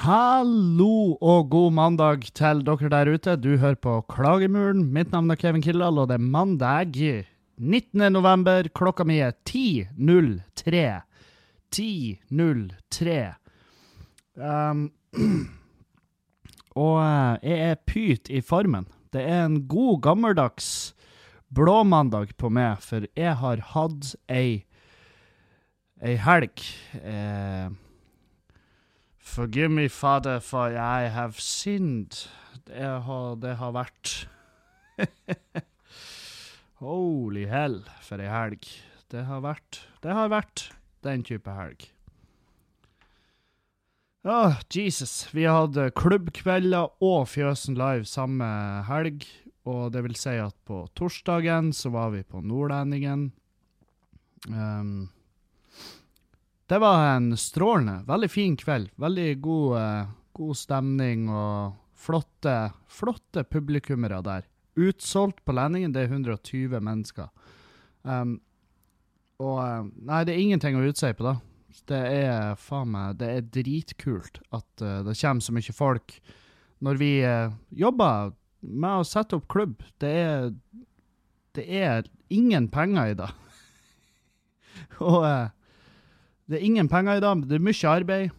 Hallo og god mandag til dere der ute. Du hører på Klagemuren. Mitt navn er Kevin Kildahl, og det er mandag 19. november. Klokka mi er 10.03. 10.03. Um, og eh, jeg er pyt i formen. Det er en god, gammeldags blåmandag på meg, for jeg har hatt ei, ei helg. Eh, Forgive me, Father, for I have sinned. Det har, det har vært Holy hell, for ei helg. Det har vært Det har vært den type helg. Å, oh, Jesus. Vi hadde klubbkvelder og Fjøsen Live samme helg. Og det vil si at på torsdagen så var vi på Nordlendingen. Um, det var en strålende, veldig fin kveld. Veldig god, uh, god stemning og flotte, flotte publikummere der. Utsolgt på Lendingen, det er 120 mennesker. Um, og uh, Nei, det er ingenting å utsi på, da. Det er faen meg Det er dritkult at uh, det kommer så mye folk når vi jobber med å sette opp klubb. Det er Det er ingen penger i det. og det er ingen penger i dag, men det er mye arbeid.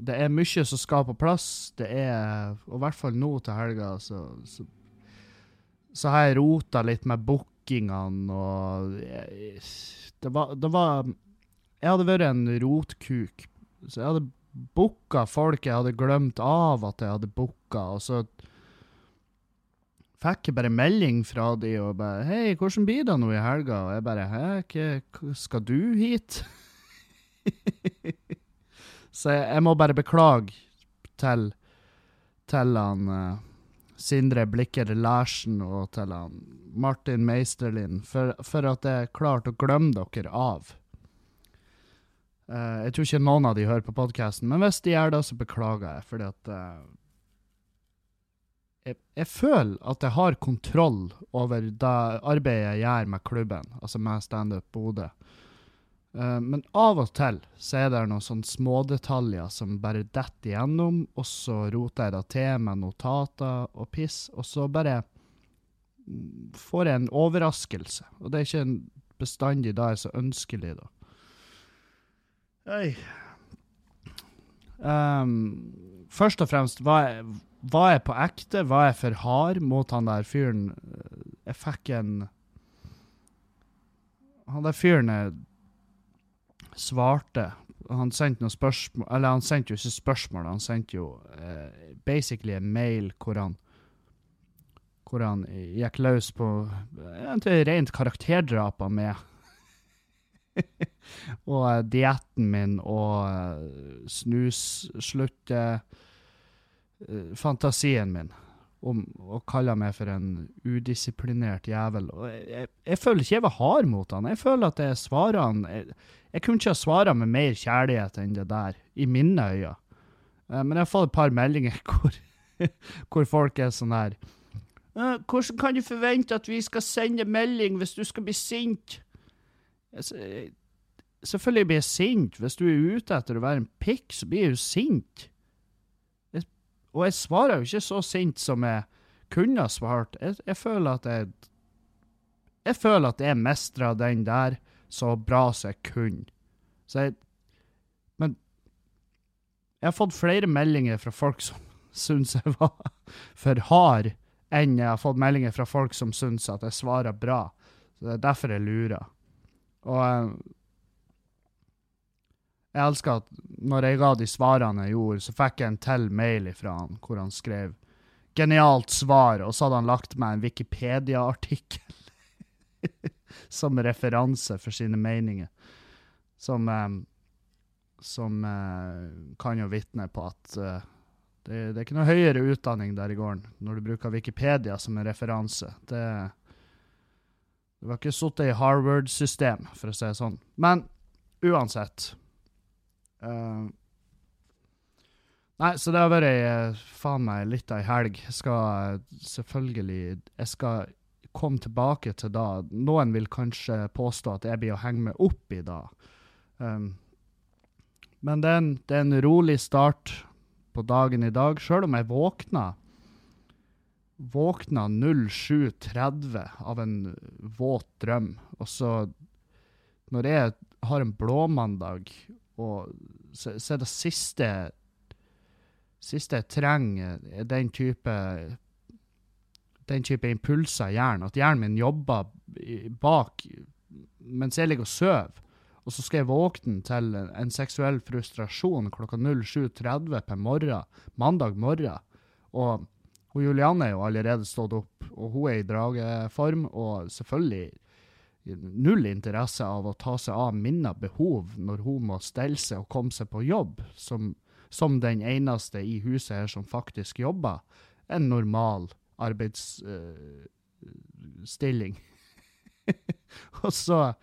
Det er mye som skal på plass. Det er, og i hvert fall nå til helga, så, så, så har jeg rota litt med bookingene og jeg, det, var, det var Jeg hadde vært en rotkuk. Så jeg hadde booka folk jeg hadde glemt av at jeg hadde booka, og så fikk jeg bare melding fra de og bare 'Hei, hvordan blir det nå i helga?' Og jeg bare 'Hæ, skal du hit?' Så jeg, jeg, må bare beklage til, til han uh, Sindre Blikker Larsen og til han Martin Meisterlin for, for, at jeg klarte å glemme dere av. Uh, jeg tror ikke noen av de hører på podkasten, men hvis de gjør det, så beklager jeg, fordi at uh, jeg, jeg, føler at jeg har kontroll over det arbeidet jeg gjør med klubben, altså med Standup Bodø. Uh, men av og til så er det noen sånne smådetaljer som bare detter igjennom, og så roter jeg det til med notater og piss, og så bare får jeg en overraskelse. Og det er ikke bestandig da jeg er så ønskelig, da. Hey. Um, først og fremst, var jeg, var jeg på ekte? Var jeg for hard mot han der fyren? Jeg fikk en Han der fyren er svarte Han sendte noen spørsmål Eller han sendte jo ikke spørsmål, han sendte jo uh, basically en mail hvor han hvor han gikk løs på egentlig rent karakterdrap av meg. og uh, dietten min og uh, snusslutte uh, fantasien min om å kalle meg for en udisiplinert jævel. Og jeg, jeg, jeg, føler ikke jeg var hard mot han. Jeg føler at jeg svarer han jeg, jeg kunne ikke ha svara med mer kjærlighet enn det der, i mine øyne. Uh, men jeg har fått et par meldinger hvor, hvor folk er sånn her uh, 'Hvordan kan du forvente at vi skal sende melding hvis du skal bli sint?' Selvfølgelig blir jeg sint. Hvis du er ute etter å være en pikk, så blir jeg jo sint. Og jeg svarer jo ikke så sint som jeg kunne ha svart. Jeg, jeg føler at jeg Jeg føler at jeg mestra den der så bra som jeg kunne. Så jeg Men jeg har fått flere meldinger fra folk som syns jeg var for hard, enn jeg har fått meldinger fra folk som syns at jeg svarer bra. Så Det er derfor jeg lurer. Og eh, jeg elsker at når jeg ga de svarene jeg gjorde, så fikk jeg en til mail fra han hvor han skrev 'genialt svar', og så hadde han lagt meg en Wikipedia-artikkel. som referanse for sine meninger. Som, um, som uh, kan jo vitne på at uh, det, det, er ikke noe høyere utdanning der i gården når du bruker Wikipedia som en referanse. Det, det var ikke sittet i Harvard-system, for å si det sånn. Men uansett uh, Nei, så det har vært faen meg litt ei helg. Jeg skal selvfølgelig Jeg skal komme tilbake til da. Noen vil kanskje påstå at jeg blir å henge meg opp i da. Um, men det er, en, det er, en, rolig start på dagen i dag, sjøl om jeg våkna Våkna 07.30 av en våt drøm. Og så, når jeg har en blåmandag, og så, er det siste Siste jeg trenger, er den type den type impulser i hjernen. At hjernen min jobber bak mens jeg ligger og sover. Og så skal jeg våkne til en seksuell frustrasjon klokka 07.30 på morgen, mandag morgen. Og, og Julianne er jo allerede stått opp, og hun er i drageform. Og selvfølgelig null interesse av å ta seg av mine behov når hun må stelle seg og komme seg på jobb, som, som den eneste i huset her som faktisk jobber. En normal arbeidsstilling. Uh, og så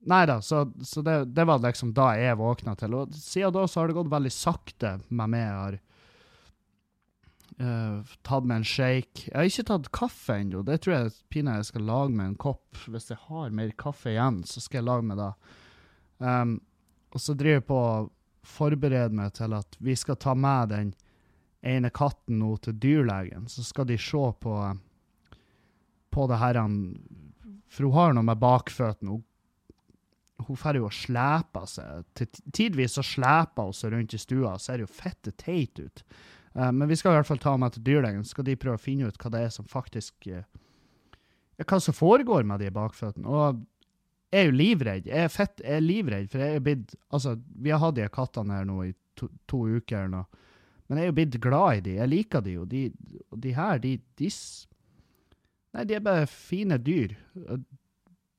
Nei da, så, så det, det, var liksom da jeg våkna til. Og siden da så har det gått veldig sakte med meg. Jeg har uh, tatt med en shake. Jeg har ikke tatt kaffe ennå. Det tror jeg pinadø jeg skal lage med en kopp. Hvis jeg har mer kaffe igjen, så skal jeg lage med det. Um, og så driver jeg på å forberede meg til at vi skal ta med den ene katten nå til dyrlegen, så skal de se på, på det her For hun har noe med bakføttene. Hun, får jo og seg. Tidvis så sleper hun seg rundt i stua og ser jo fette teit ut. Uh, men vi skal i hvert fall ta med til dyrlegen, så skal de prøve å finne ut hva det er som faktisk uh, Hva som foregår med de bakføttene. Og jeg er jo livredd. Jeg er fett, jeg er livredd, for jeg er blitt Altså, vi har hatt de kattene her nå i to, to uker. eller noe. Men jeg er jo blitt glad i de. Jeg liker de jo. De, de her, de, de Nei, de er bare fine dyr.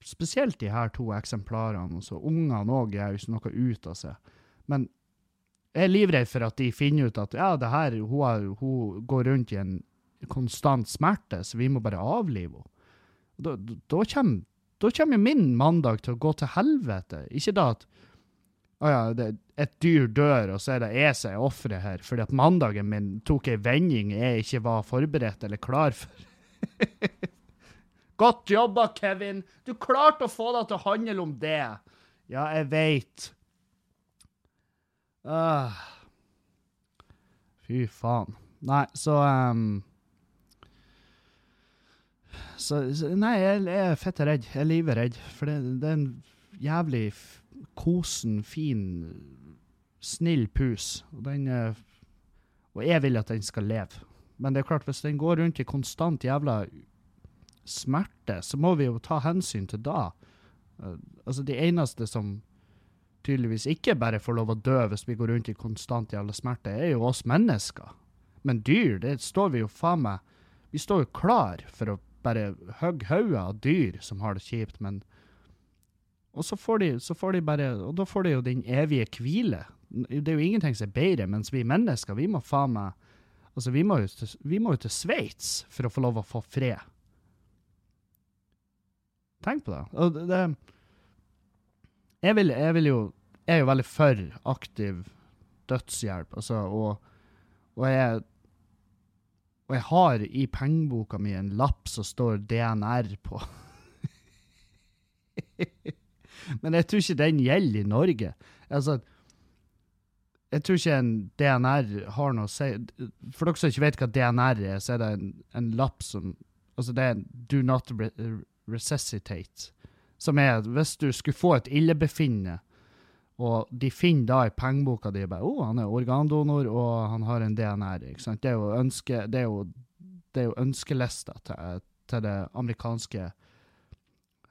Spesielt de her to eksemplarene. Og ungene òg gjør jo ikke noe ut av seg. Men jeg er livredd for at de finner ut at ja, det her, hun, har, hun går rundt i en konstant smerte, så vi må bare avlive henne. Da, da, kommer, kommer min mandag til å gå til helvete. Ikke da at å ja, det, et dyr dør, og så er det jeg som er offeret her, fordi at mandagen min tok ei vending jeg ikke var forberedt eller klar for. Godt jobba, Kevin! Du klarte å få deg til å handle om det. Ja, jeg veit. Uh. Fy faen. Nei, så um, så, Nei, jeg, jeg er fette redd. Jeg er livredd. For det, det er en jævlig kosen, fin, snill pus. Og, den, eh, og jeg vil at den skal leve. Men det er klart, hvis den går rundt i konstant jævla smerte, så må vi jo ta hensyn til da. Uh, altså, de eneste som tydeligvis ikke bare får lov å dø hvis vi går rundt i konstant jævla smerte, er jo oss mennesker. Men dyr, det står vi jo faen meg Vi står jo klar for å bare hogge hoder av dyr som har det kjipt, men og så får, de, så får de bare Og da får de jo den evige hvile. Det er jo ingenting som er bedre, mens vi mennesker, vi må faen meg Altså, vi må jo til, må jo til Sveits for å få lov å få fred. Tenk på det. Og det, det jeg, vil, jeg vil jo Jeg er jo veldig for aktiv dødshjelp, altså, og, og jeg og jeg har i pengeboka mi en lapp som står DNR på. Men jeg tror ikke den gjelder i Norge. Altså, jeg tror ikke en DNR har noe å si For dere som ikke vet hva DNR er, så er det en, en lapp som Altså, det er en do not re resuscitate. Som er hvis du skulle få et illebefinnende, og de finner da i pengeboka di bare, oh, han er organdonor, og han har en DNR. ikke sant? Det er jo, ønske, det er jo, det er jo ønskelista til, til det amerikanske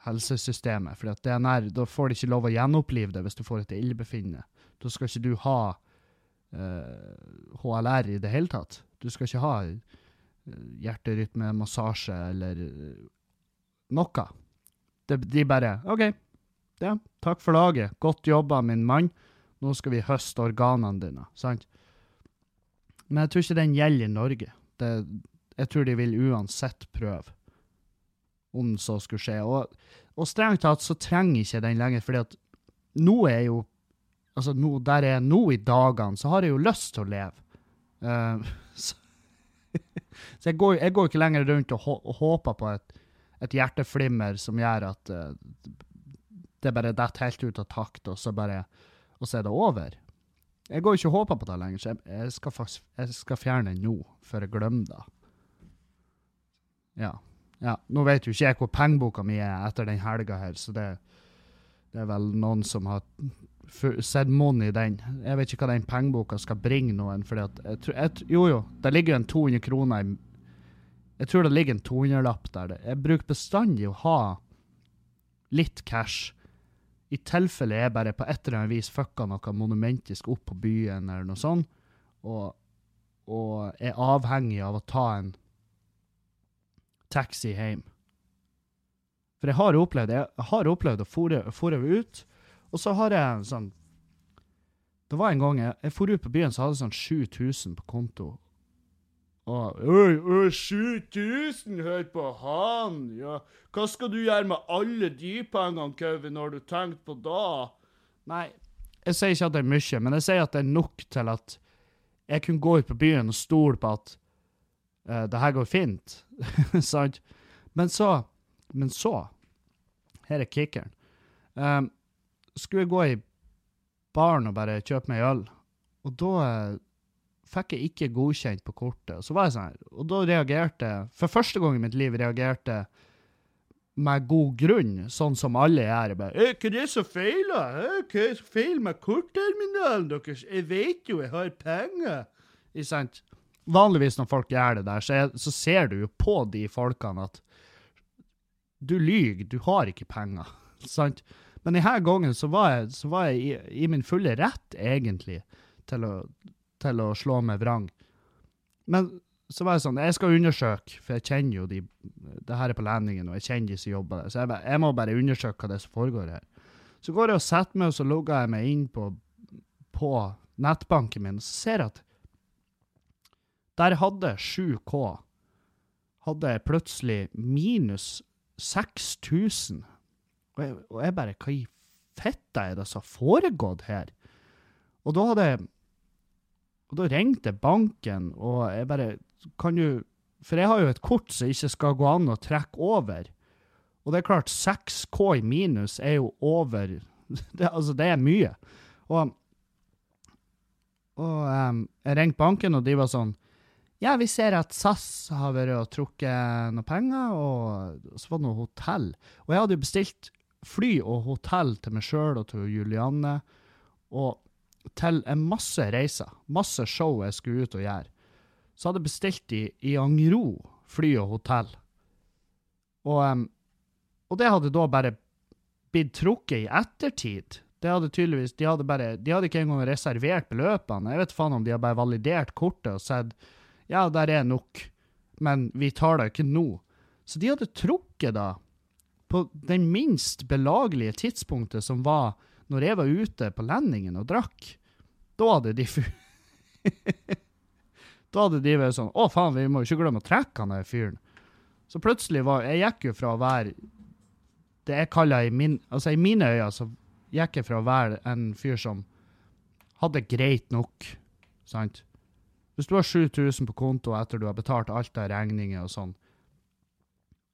helsesystemet. For DNR, da får de ikke lov å gjenopplive det hvis du får et illebefinnende. Da skal ikke du ha eh, HLR i det hele tatt. Du skal ikke ha uh, hjerterytmemassasje eller uh, noe. De bare OK, ja, takk for laget. Godt jobba, min mann. Nå skal vi høste organene dine. Sant? Men jeg tror ikke den gjelder i Norge. Det, jeg tror de vil uansett prøve om så skulle skje. Og, og strengt tatt så trenger ikke den lenger, fordi at nå er jo Altså, nå, der jeg er nå i dagene, så har jeg jo lyst til å leve. Uh, så, så jeg, går, jeg, går, ikke lenger rundt og, og håper på et, et, hjerteflimmer som gjør at uh, det bare detter helt ut av takt, og så, bare, og så er det over. Jeg går ikke og håper på det lenger, så jeg, jeg, skal faktisk, jeg skal fjerne den nå, før jeg glemmer det. Ja. ja. Nå vet jo ikke jeg hvor pengeboka mi er etter den helga her, så det, det er vel noen som har sett monn i den. Jeg vet ikke hva den pengeboka skal bringe noen, for Jo, jo, det ligger jo en 200 kroner i Jeg tror det ligger en 200-lapp der. Jeg bruker bestandig å ha litt cash. I tilfelle jeg bare på et eller annet vis fucka noe monumentisk opp på byen, eller noe sånt, og, og er avhengig av å ta en taxi hjem. For jeg har opplevd, jeg har opplevd å fore ut, og så har jeg sånn Det var en gang jeg, jeg for ut på byen, så hadde jeg sånn 7000 på konto. Og Øy, øy, 7000, hør på han! Ja, hva skal du gjøre med alle de pengene, Kevin, har du tenkt på da? Nei, jeg sier ikke at det er mye, men jeg sier at det er nok til at jeg kunne gå ut på byen og stole på at uh, det her går fint. Sant? men så Men så Her er kickeren. Um, skulle jeg gå i baren og bare kjøpe meg øl, og da uh, fikk jeg ikke godkjent på kortet. Så var jeg sånn, og da reagerte jeg For første gang i mitt liv reagerte med god grunn, sånn som alle gjør. Bare, «Eh, hva er det som feiler? Hva er som feiler med kortterminalen deres? Jeg vet jo jeg har penger. Ikke sant? Vanligvis når folk gjør det der, så, jeg, så ser du jo på de folkene at du lyver, du har ikke penger. sant? Men denne gangen så var jeg, så var jeg i, i, min fulle rett, egentlig, til å, til å slå meg vrang. Men så var jeg sånn Jeg skal undersøke, for jeg kjenner jo de Det her er på landingen, og jeg kjenner de som jobber der. Så jeg, jeg, må bare undersøke hva det er som foregår her. Så går jeg og setter meg, og så logger jeg meg inn på, på nettbanken min, og så ser jeg at der hadde 7K hadde plutselig minus 6000. Og jeg, og jeg bare Hva i fitta er det som har foregått her? Og da hadde Og da ringte banken, og jeg bare Kan du For jeg har jo et kort som ikke skal gå an å trekke over. Og det er klart, 6K i minus er jo over det, Altså, det er mye. Og, og um, jeg ringte banken, og de var sånn ja, vi ser at SAS har vært og trukket noe penger, og så var det noe hotell. Og jeg hadde jo bestilt fly og hotell til meg sjøl og til Julianne, og til en masse reiser, masse show jeg skulle ut og gjøre. Så hadde jeg bestilt i, i Angro fly og hotell. Og, og det hadde da bare blitt trukket i ettertid. Det hadde tydeligvis, De hadde bare, de hadde ikke engang reservert beløpene. Jeg vet faen om de har bare validert kortet og sett ja, der er nok, men vi tar det ikke nå. Så de hadde trukket da, på den minst belagelige tidspunktet som var når jeg var ute på landingen og drakk. Da hadde de Da hadde de vært sånn Å, faen, vi må jo ikke glemme å trekke han der fyren. Så plutselig var Jeg gikk jo fra å være det jeg kaller i min, altså i mine øyne så gikk jeg fra å være en fyr som hadde greit nok, sant? Hvis du har 7000 på konto etter du har betalt alt av regninger og sånn,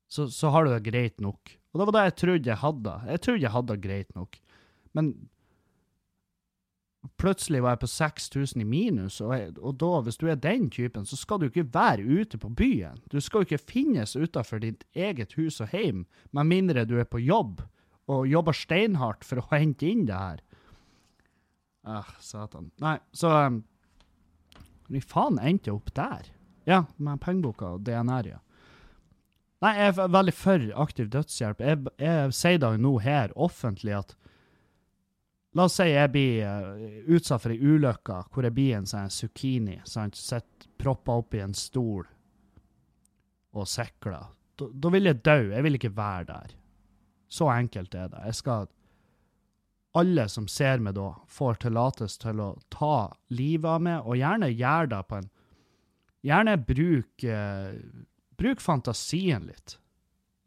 så, så, har du det greit nok. Og det var det jeg trodde jeg hadde. Jeg trodde jeg hadde det greit nok. Men plutselig var jeg på 6000 i minus, og, jeg, og, da, hvis du er den typen, så skal du ikke være ute på byen. Du skal jo ikke finnes utafor ditt eget hus og hjem, med mindre du er på jobb og jobber steinhardt for å hente inn det her. Ah, satan. Nei, så um, hvor faen endte jeg opp der? Ja, med pengeboka og DNR, ja. Nei, jeg er veldig for aktiv dødshjelp. Jeg, jeg sier da nå her offentlig at La oss si jeg blir uh, utsatt for ei ulykke hvor jeg blir en sånn zucchini. sant? Sitter proppa oppi en stol og sikler. Da, vil jeg dø. Jeg vil ikke være der. Så enkelt er det. Jeg skal alle som ser meg da, får tillatelse til å ta livet av meg, og gjerne gjør det på en Gjerne bruk, eh, bruk fantasien litt.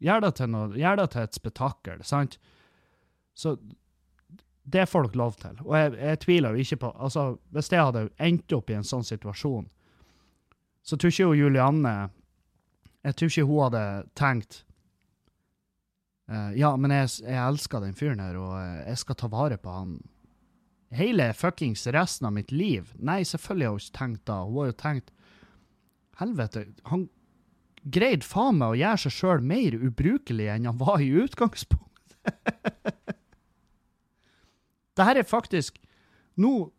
Gjør det, til noe, gjør det til et spetakkel, sant? Så det får dere lov til. Og jeg, jeg, tviler jo ikke på altså, Hvis jeg hadde endt opp i en sånn situasjon, så tror ikke jo Julianne Jeg tror ikke hun hadde tenkt Uh, ja, men jeg, jeg, elsker den fyren her, og eh, jeg skal ta vare på han hele fuckings resten av mitt liv. Nei, selvfølgelig har hun ikke tenkt da. Hun har jo tenkt Helvete, han greide faen meg å gjøre seg sjøl mer ubrukelig enn han var i utgangspunktet. det her er faktisk Nå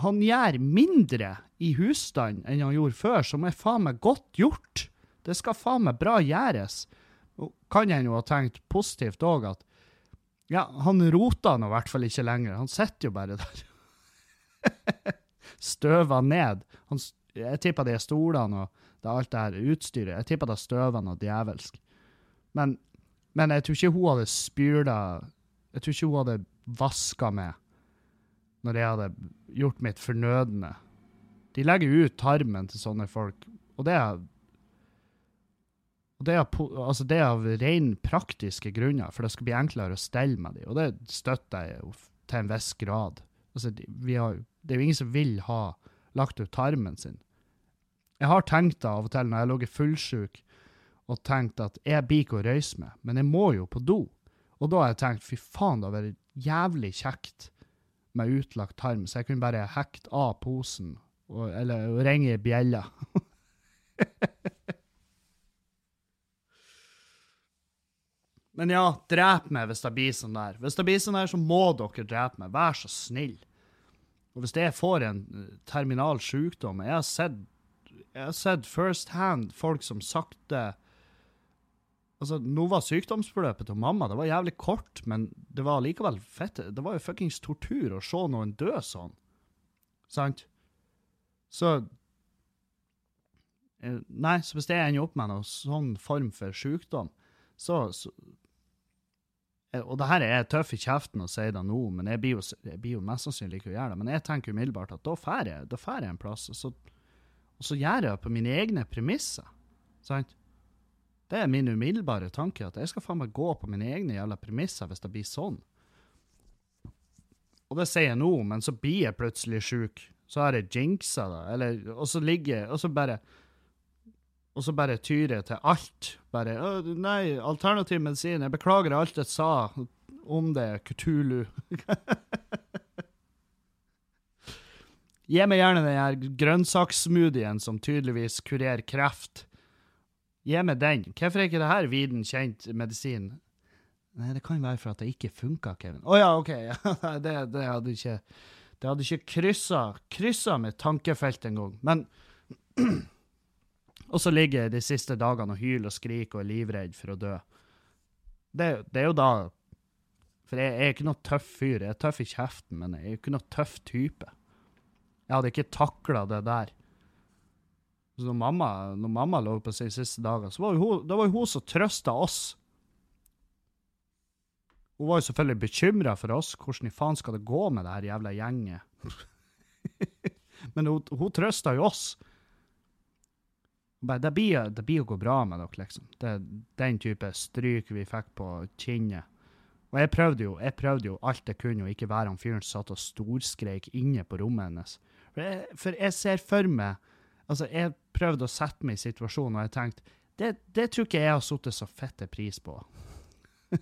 Han gjør mindre i husstand enn han gjorde før, som er faen meg godt gjort. Det skal faen meg bra gjøres. Kan jeg jo ha tenkt positivt òg, at ja, han roter nå i hvert fall ikke lenger. Han sitter jo bare der. Støva ned. Han, jeg tipper det er stolene og det er alt det her utstyret Jeg tipper det er støvende og djevelsk. Men, men, jeg tror ikke hun hadde spyla Jeg tror ikke hun hadde vaska med når jeg hadde gjort mitt fornødne. De legger ut tarmen til sånne folk, og det er det er, altså det er av ren praktiske grunner, for det skal bli enklere å stelle med dem. Og det støtter jeg jo til en viss grad. Altså, har, det er jo ingen som vil ha lagt ut tarmen sin. Jeg har tenkt det av og til når jeg har ligget fullsjuk og tenkt at jeg blir ikke å røyse med, men jeg må jo på do. Og da har jeg tenkt fy faen, det hadde vært jævlig kjekt med utlagt tarm, så jeg kunne bare hekte av posen, og, eller ringe i bjella. Men ja, drep meg hvis det blir sånn der. Hvis det blir sånn der, så må dere drepe meg. Vær så snill. Og hvis jeg får en eh, terminal sykdom Jeg har sett, sett first hand folk som sakte Altså, Nå var sykdomsforløpet til mamma det var jævlig kort, men det var likevel fett. Det var jo fuckings tortur å se noen dø sånn. Sant? Så eh, Nei, så hvis jeg ender opp med noen sånn form for sykdom, så, så Eh, og det her er tøff i kjeften å si det nå, men jeg blir jo, jeg blir jo mest sannsynlig ikke å gjøre det. Men jeg tenker umiddelbart at da drar jeg, jeg en plass, og så, og så gjør jeg det på mine egne premisser. Sant? Det er min umiddelbare tanke, at jeg skal faen meg gå på mine egne jævla premisser hvis det blir sånn. Og det sier jeg nå, men så blir jeg plutselig sjuk. Så har jeg jinxa det, eller, og så ligger jeg, og så bare og så bare tyr jeg til alt. Bare 'Nei, alternativ medisin. Jeg beklager alt jeg sa om det, Kutulu'. Gi meg gjerne den her grønnsakssmoothien som tydeligvis kurerer kreft. Gi meg den. Hvorfor er ikke det her viden kjent medisin? Nei, det kan være for at det ikke funka, Kevin. Å oh, ja, OK. det, det, hadde ikke Det hadde ikke kryssa, kryssa mitt tankefelt engang. Men Og så ligger jeg de siste dagene og hyler og skriker og er livredd for å dø. Det, det er jo da For jeg, jeg, er ikke noe tøff fyr. Jeg er tøff i kjeften, men jeg er jo ikke noe tøff type. Jeg hadde ikke takla det der. Så når mamma, når mamma lå på sine siste dager, så var jo hun, det var hun som trøsta oss. Hun var jo selvfølgelig bekymra for oss. Hvordan i faen skal det gå med det her jævla gjenget? men hun, hun trøsta jo oss. Bare, det, blir, det blir å gå bra med dere, liksom. Det er den type stryk vi fikk på kinnet. Og jeg prøvde jo jeg prøvde jo alt jeg kunne, å ikke være han fyren som satt og storskreik inne på rommet hennes. For jeg, for jeg ser for meg Altså, jeg prøvde å sette meg i situasjonen, og jeg tenkte det, det tror ikke jeg har satt så fette pris på.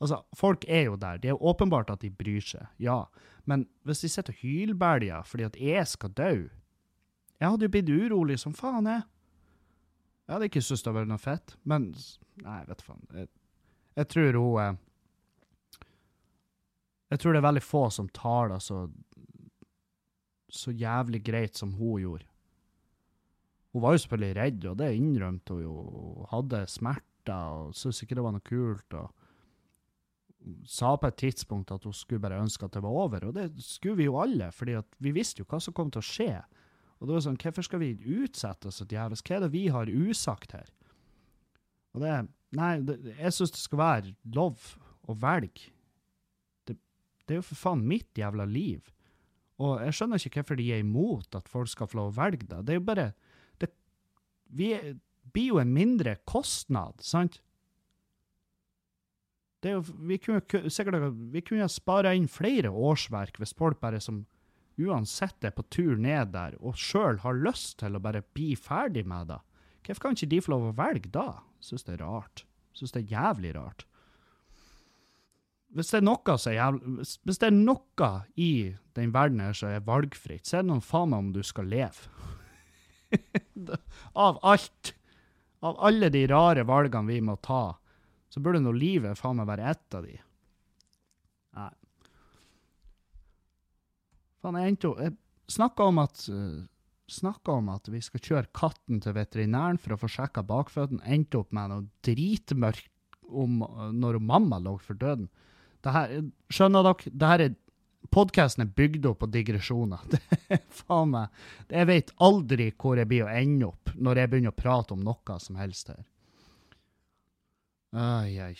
altså, folk er jo der. Det er jo åpenbart at de bryr seg, ja. Men hvis de sitter og hylbæljer fordi at jeg skal dø Jeg hadde jo blitt urolig som faen, jeg. Jeg hadde ikke syntes det var noe fett, men Nei, vet du faen. Jeg, jeg, tror hun eh, Jeg tror det er veldig få som tar det så så jævlig greit som hun gjorde. Hun var jo selvfølgelig redd, og det innrømte hun jo. Hun hadde smerter og syntes ikke det var noe kult. og sa på et tidspunkt at hun skulle bare ønske at det var over, og det skulle vi jo alle, fordi vi visste jo hva som kom til å skje. Og det var sånn, Hvorfor skal vi utsette oss et jævlig? Hva er det vi har usagt her? Og det, Nei, det, jeg syns det skal være lov å velge. Det, det, er jo for faen mitt jævla liv. Og jeg skjønner ikke hvorfor de er imot at folk skal få lov å velge det. Det er jo bare Vi blir jo en mindre kostnad, sant? Jo, vi kunne sikkert vi kunne spara inn flere årsverk hvis folk bare som uansett er på tur ned der og sjøl har lyst til å bare bli ferdig med det, hvorfor kan ikke de få lov å velge da? Syns det er rart. Syns det er jævlig rart. hvis det er noe er jævlig hvis det er noe i den verden her som er valgfritt, så er det noe faen meg om du skal leve. Av alt. Av alle de rare valgene vi må ta, så burde nå livet faen meg være ett av de. Nei. Faen, jeg endte jo snakka om at uh, Snakka om at vi skal kjøre katten til veterinæren for å få sjekka bakføttene. Endte opp med noe dritmørkt om uh, når mamma lå for døden. Det her, skjønner dere? Det her er Podkasten er bygd opp på digresjoner. Det er faen meg Jeg vet aldri hvor jeg blir å ende opp når jeg begynner å prate om noe som helst her. Ai, ai.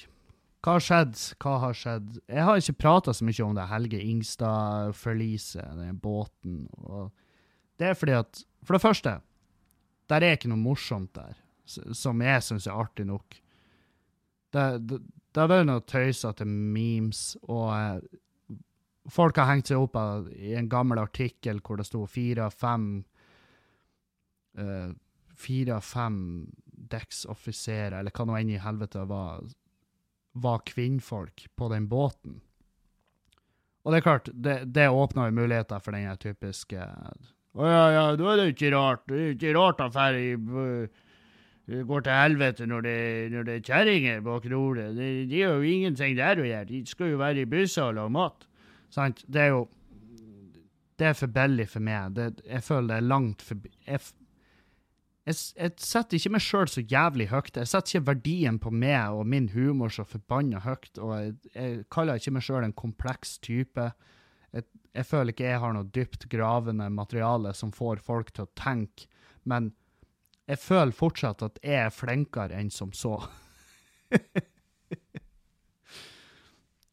Hva har skjedd? Hva har skjedd? Jeg har ikke prata så mye om det Helge Ingstad-forliset, den båten. og Det er fordi at For det første, der er ikke noe morsomt der som jeg syns er artig nok. Det, det, det har vært noe tøysete memes, og folk har hengt seg opp i en gammel artikkel hvor det sto fire av fem uh, Fire av fem dekksoffiserer, eller hva nå enn i helvete var, var kvinnfolk på den båten. Og det er klart, det, det åpner jo muligheter for den typiske Å ja, ja, da er det ikke rart. Det er ikke rart at her i det går til helvete når det, når det er kjerringer bak roret. Det, de har jo ingenting der å gjøre. De skal jo være i busser og lage mat. Sant? Det er jo Det er for billig for meg. Det, jeg føler det er langt forbi jeg, jeg, jeg, setter ikke meg sjøl så jævlig høyt. Jeg setter ikke verdien på meg og min humor så forbanna høyt. Og jeg, jeg, kaller ikke meg sjøl en kompleks type. Jeg, jeg føler ikke jeg har noe dypt gravende materiale som får folk til å tenke. Men jeg føler fortsatt at jeg er flinkere enn som så.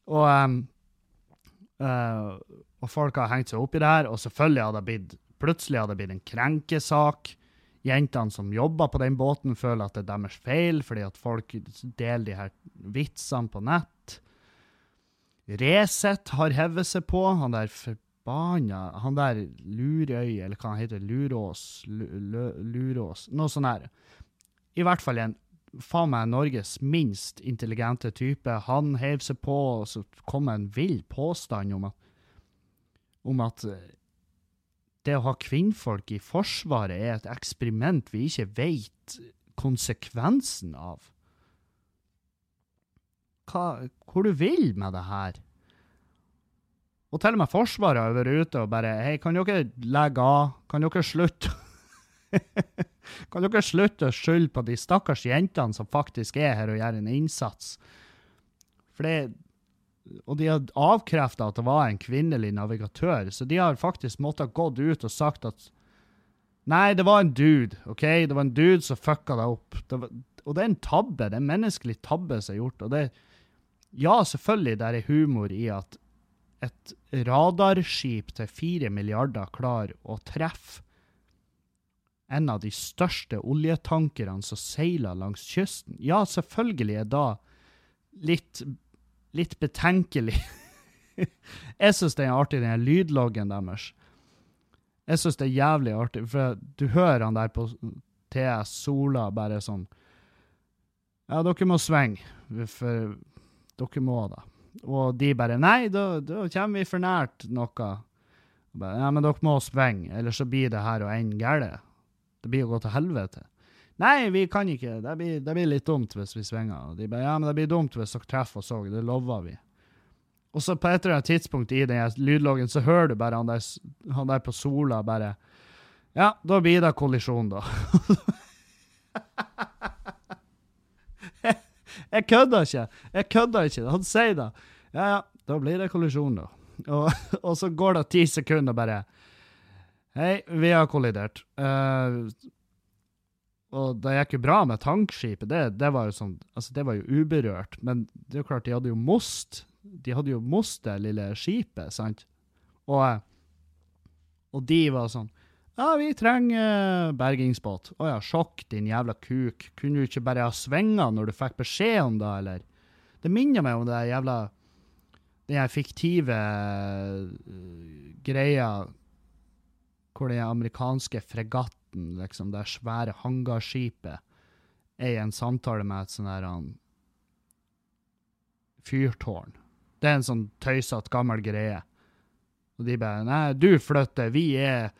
og, um, uh, og folk har hengt seg opp i det her, og selvfølgelig hadde det blitt plutselig hadde det blitt en krenkesak. Jentene som jobber på den båten, føler at det er deres feil, fordi at folk deler de her vitsene på nett. Resett har hevet seg på. Han der forbanna Han der Lurøy, eller hva han heter, Lurås, Lurås Noe sånt her. I hvert fall en faen meg Norges minst intelligente type. Han heiv seg på, og så kom en vill påstand om at, om at eh, det å ha kvinnfolk i Forsvaret er et eksperiment vi ikke vet konsekvensen av. Hva, hvor du vil med det her? Og til og med Forsvaret har vært ute og bare Hei, kan dere legge av? Kan dere slutte? kan dere slutte å skylde på de stakkars jentene som faktisk er her og gjør en innsats? For det Og de har avkrefta at det var en kvinnelig navigatør, så de har faktisk måttet gått ut og sagt at Nei, det var en dude, OK? Det var en dude som fucka deg opp. Det var, og det er en tabbe. Det er en menneskelig tabbe som er gjort. Og det Ja, selvfølgelig, det er humor i at et radarskip til fire milliarder klarer å treffe en av de største oljetankerne som seiler langs kysten. Ja, selvfølgelig er da litt, litt betenkelig. jeg syns det er artig, den lydloggen deres. Jeg syns det er jævlig artig, for du hører han der på TS Sola bare sånn Ja, dere må svinge, for dere må da. Og de bare Nei, da, da kommer vi for nært noe. Ja, men dere må svinge, ellers så blir det her å ende galt. Det blir å gå til helvete. Nei, vi kan ikke. Det blir, det blir, litt dumt hvis vi svinger. Og de bare Ja, men det blir dumt hvis dere treffer oss òg. Det lover vi. Og så på et eller annet tidspunkt i den lydloggen så hører du bare han der, han der på Sola bare Ja, da blir det kollisjon, da. Jeg kødder ikke! Jeg kødder ikke! Han sier det. Ja, ja, da blir det kollisjon, da. Og, og så går det ti sekunder, bare Hei, vi har kollidert. Uh, og det gikk jo bra med tankskipet. Det, det, var jo sånn, altså det var jo uberørt. Men det er jo klart, de hadde jo most De hadde jo most det lille skipet, sant? Og, og de var sånn ja, vi trenger bergingsbåt. Å ja, sjokk, din jævla kuk. Kunne du ikke bare ha svinga når du fikk beskjed om det, eller? Det minner meg om det jævla Den her fiktive greia hvor den amerikanske fregatten, liksom, det svære hangarskipet, er i en samtale med et sånn her fyrtårn. Det er en sånn tøysete, gammel greie. Og de bare Nei, du flytter, vi er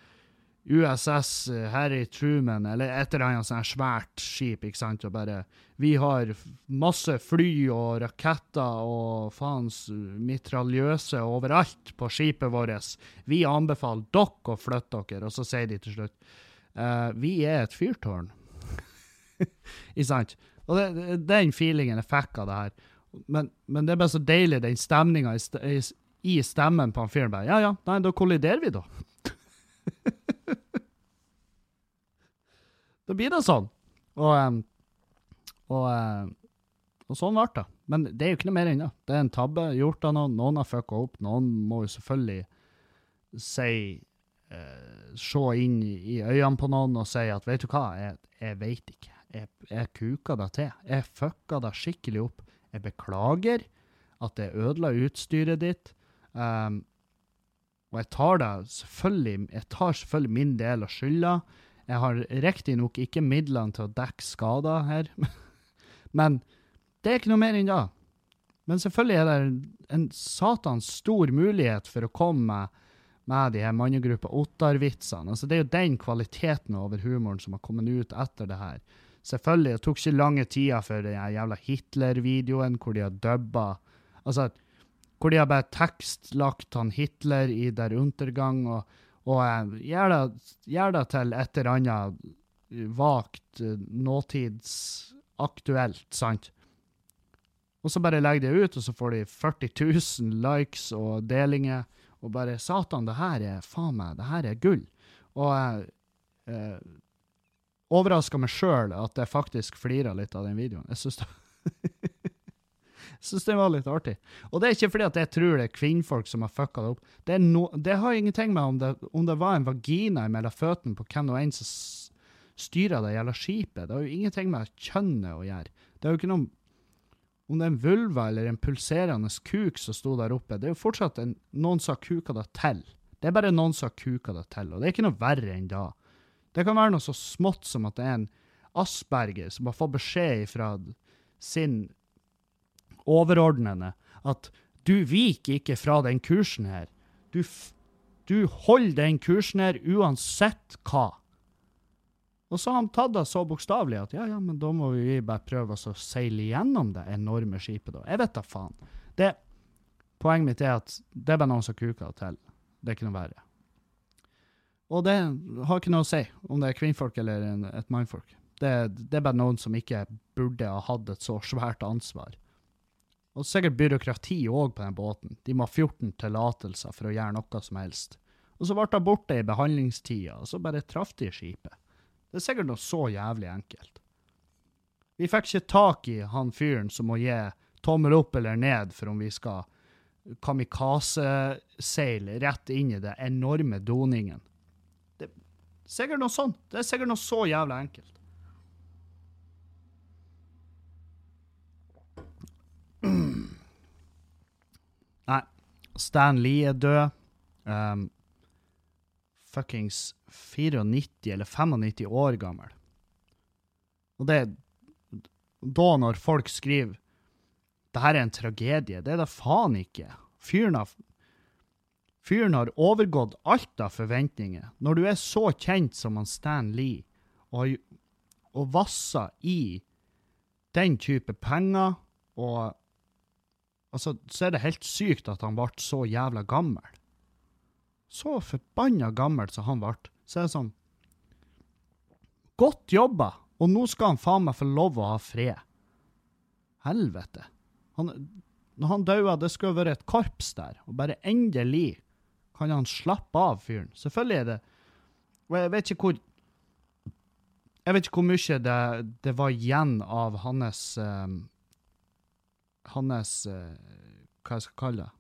USS Harry Truman, eller et eller annet sånt svært skip, ikke sant, og bare Vi har masse fly og raketter og faens mitraljøse overalt på skipet vårt. Vi anbefaler dere å flytte dere, og så sier de til slutt uh, Vi er et fyrtårn. ikke sant? Og det, den feelingen jeg fikk av det her. Men, men, det er bare så deilig, den stemninga i, i, stemmen på han fyren. Ja ja, nei, da kolliderer vi, da. da blir det sånn. Og, og, og sånn ble det. Men det er jo ikke noe mer ennå. Det er en tabbe gjort av noen. Noen har fucka opp. Noen må jo selvfølgelig si eh, Se inn i øynene på noen og si at vet du hva, jeg, jeg veit ikke. Jeg, jeg kuka deg til. Jeg fucka deg skikkelig opp. Jeg beklager at jeg ødela utstyret ditt. Um, og jeg tar, det selvfølgelig, jeg tar selvfølgelig min del av skylda. Jeg har riktignok ikke midlene til å dekke skader her, men det er ikke noe mer enn det. Men selvfølgelig er det en satans stor mulighet for å komme med, de her mannegruppa Ottar-vitsene. Altså, det er jo den kvaliteten over humoren som har kommet ut etter det her. Selvfølgelig, det tok ikke lange tida før den jævla Hitler-videoen hvor de har dubba Altså, hvor de har bare tekstlagt han Hitler i Der Untergang, og og gjør, det, det, til et eller annet vagt, uh, nåtidsaktuelt, sant? Og så bare legger de ut, og så får de 40 000 likes og delinger. Og bare Satan, det her er faen meg, det her er gull. Og jeg eh, overraska meg sjøl at jeg faktisk flira litt av den videoen. Jeg syns det syns den var litt artig. Og det er ikke fordi at jeg tror det er kvinnfolk som har fucka det opp. Det, no, det har ingenting med om det, om det var en vagina mellom føttene på hvem og en som styrer det gjelder skipet. Det har jo ingenting med kjønnet å gjøre. Det er jo ikke noe om det er en vulva eller en pulserende kuk som sto der oppe. Det er jo fortsatt en, noen som har kuka det til. Det er bare noen som har kuka det til, og det er ikke noe verre enn da. Det kan være noe så smått som at det er en asperger som har fått beskjed fra sin overordnede at du viker ikke fra den kursen her. Du, du holder den kursen her uansett hva. Og så har han tatt det så bokstavelig at ja, ja, men da må vi bare prøve å seile gjennom det enorme skipet, da. Jeg vet da faen. Det, poenget mitt er at det er bare noen som kuker til. Det er ikke noe verre. Og det har ikke noe å si om det er kvinnfolk eller en, et mannfolk. Det, det, er bare noen som ikke burde ha hatt et så svært ansvar. Og sikkert byråkrati òg på den båten. De må ha 14 tillatelser for å gjøre noe som helst. Og så ble hun borte i behandlingstida, og så bare traff de skipet. Det er sikkert noe så jævlig enkelt. Vi fikk ikke tak i han fyren som må gi tommel opp eller ned for om vi skal kamikazeseile rett inn i det enorme doningen. Det er sikkert noe sånt. Det er sikkert noe så jævlig enkelt. Nei, Stan Lee er død. Um, fuckings 94 eller 95 år gammel. Og det er Da, når folk skriver det her er en tragedie, det er det faen ikke. Fyren har, fyren har overgått alt av forventninger. Når du er så kjent som han Stan Lee, og, og vasser i den type penger og Altså, så er det helt sykt at han ble så jævla gammel. Så forbanna gammel som han ble. Så er det sånn Godt jobba! Og nå skal han faen meg få lov å ha fred. Helvete. Han, når han daua, det skulle vært et korps der, og bare endelig kan han slappe av, fyren. Selvfølgelig er det Og jeg vet ikke hvor Jeg vet ikke hvor mye det, det var igjen av hans um, hans uh, Hva jeg skal kalle det?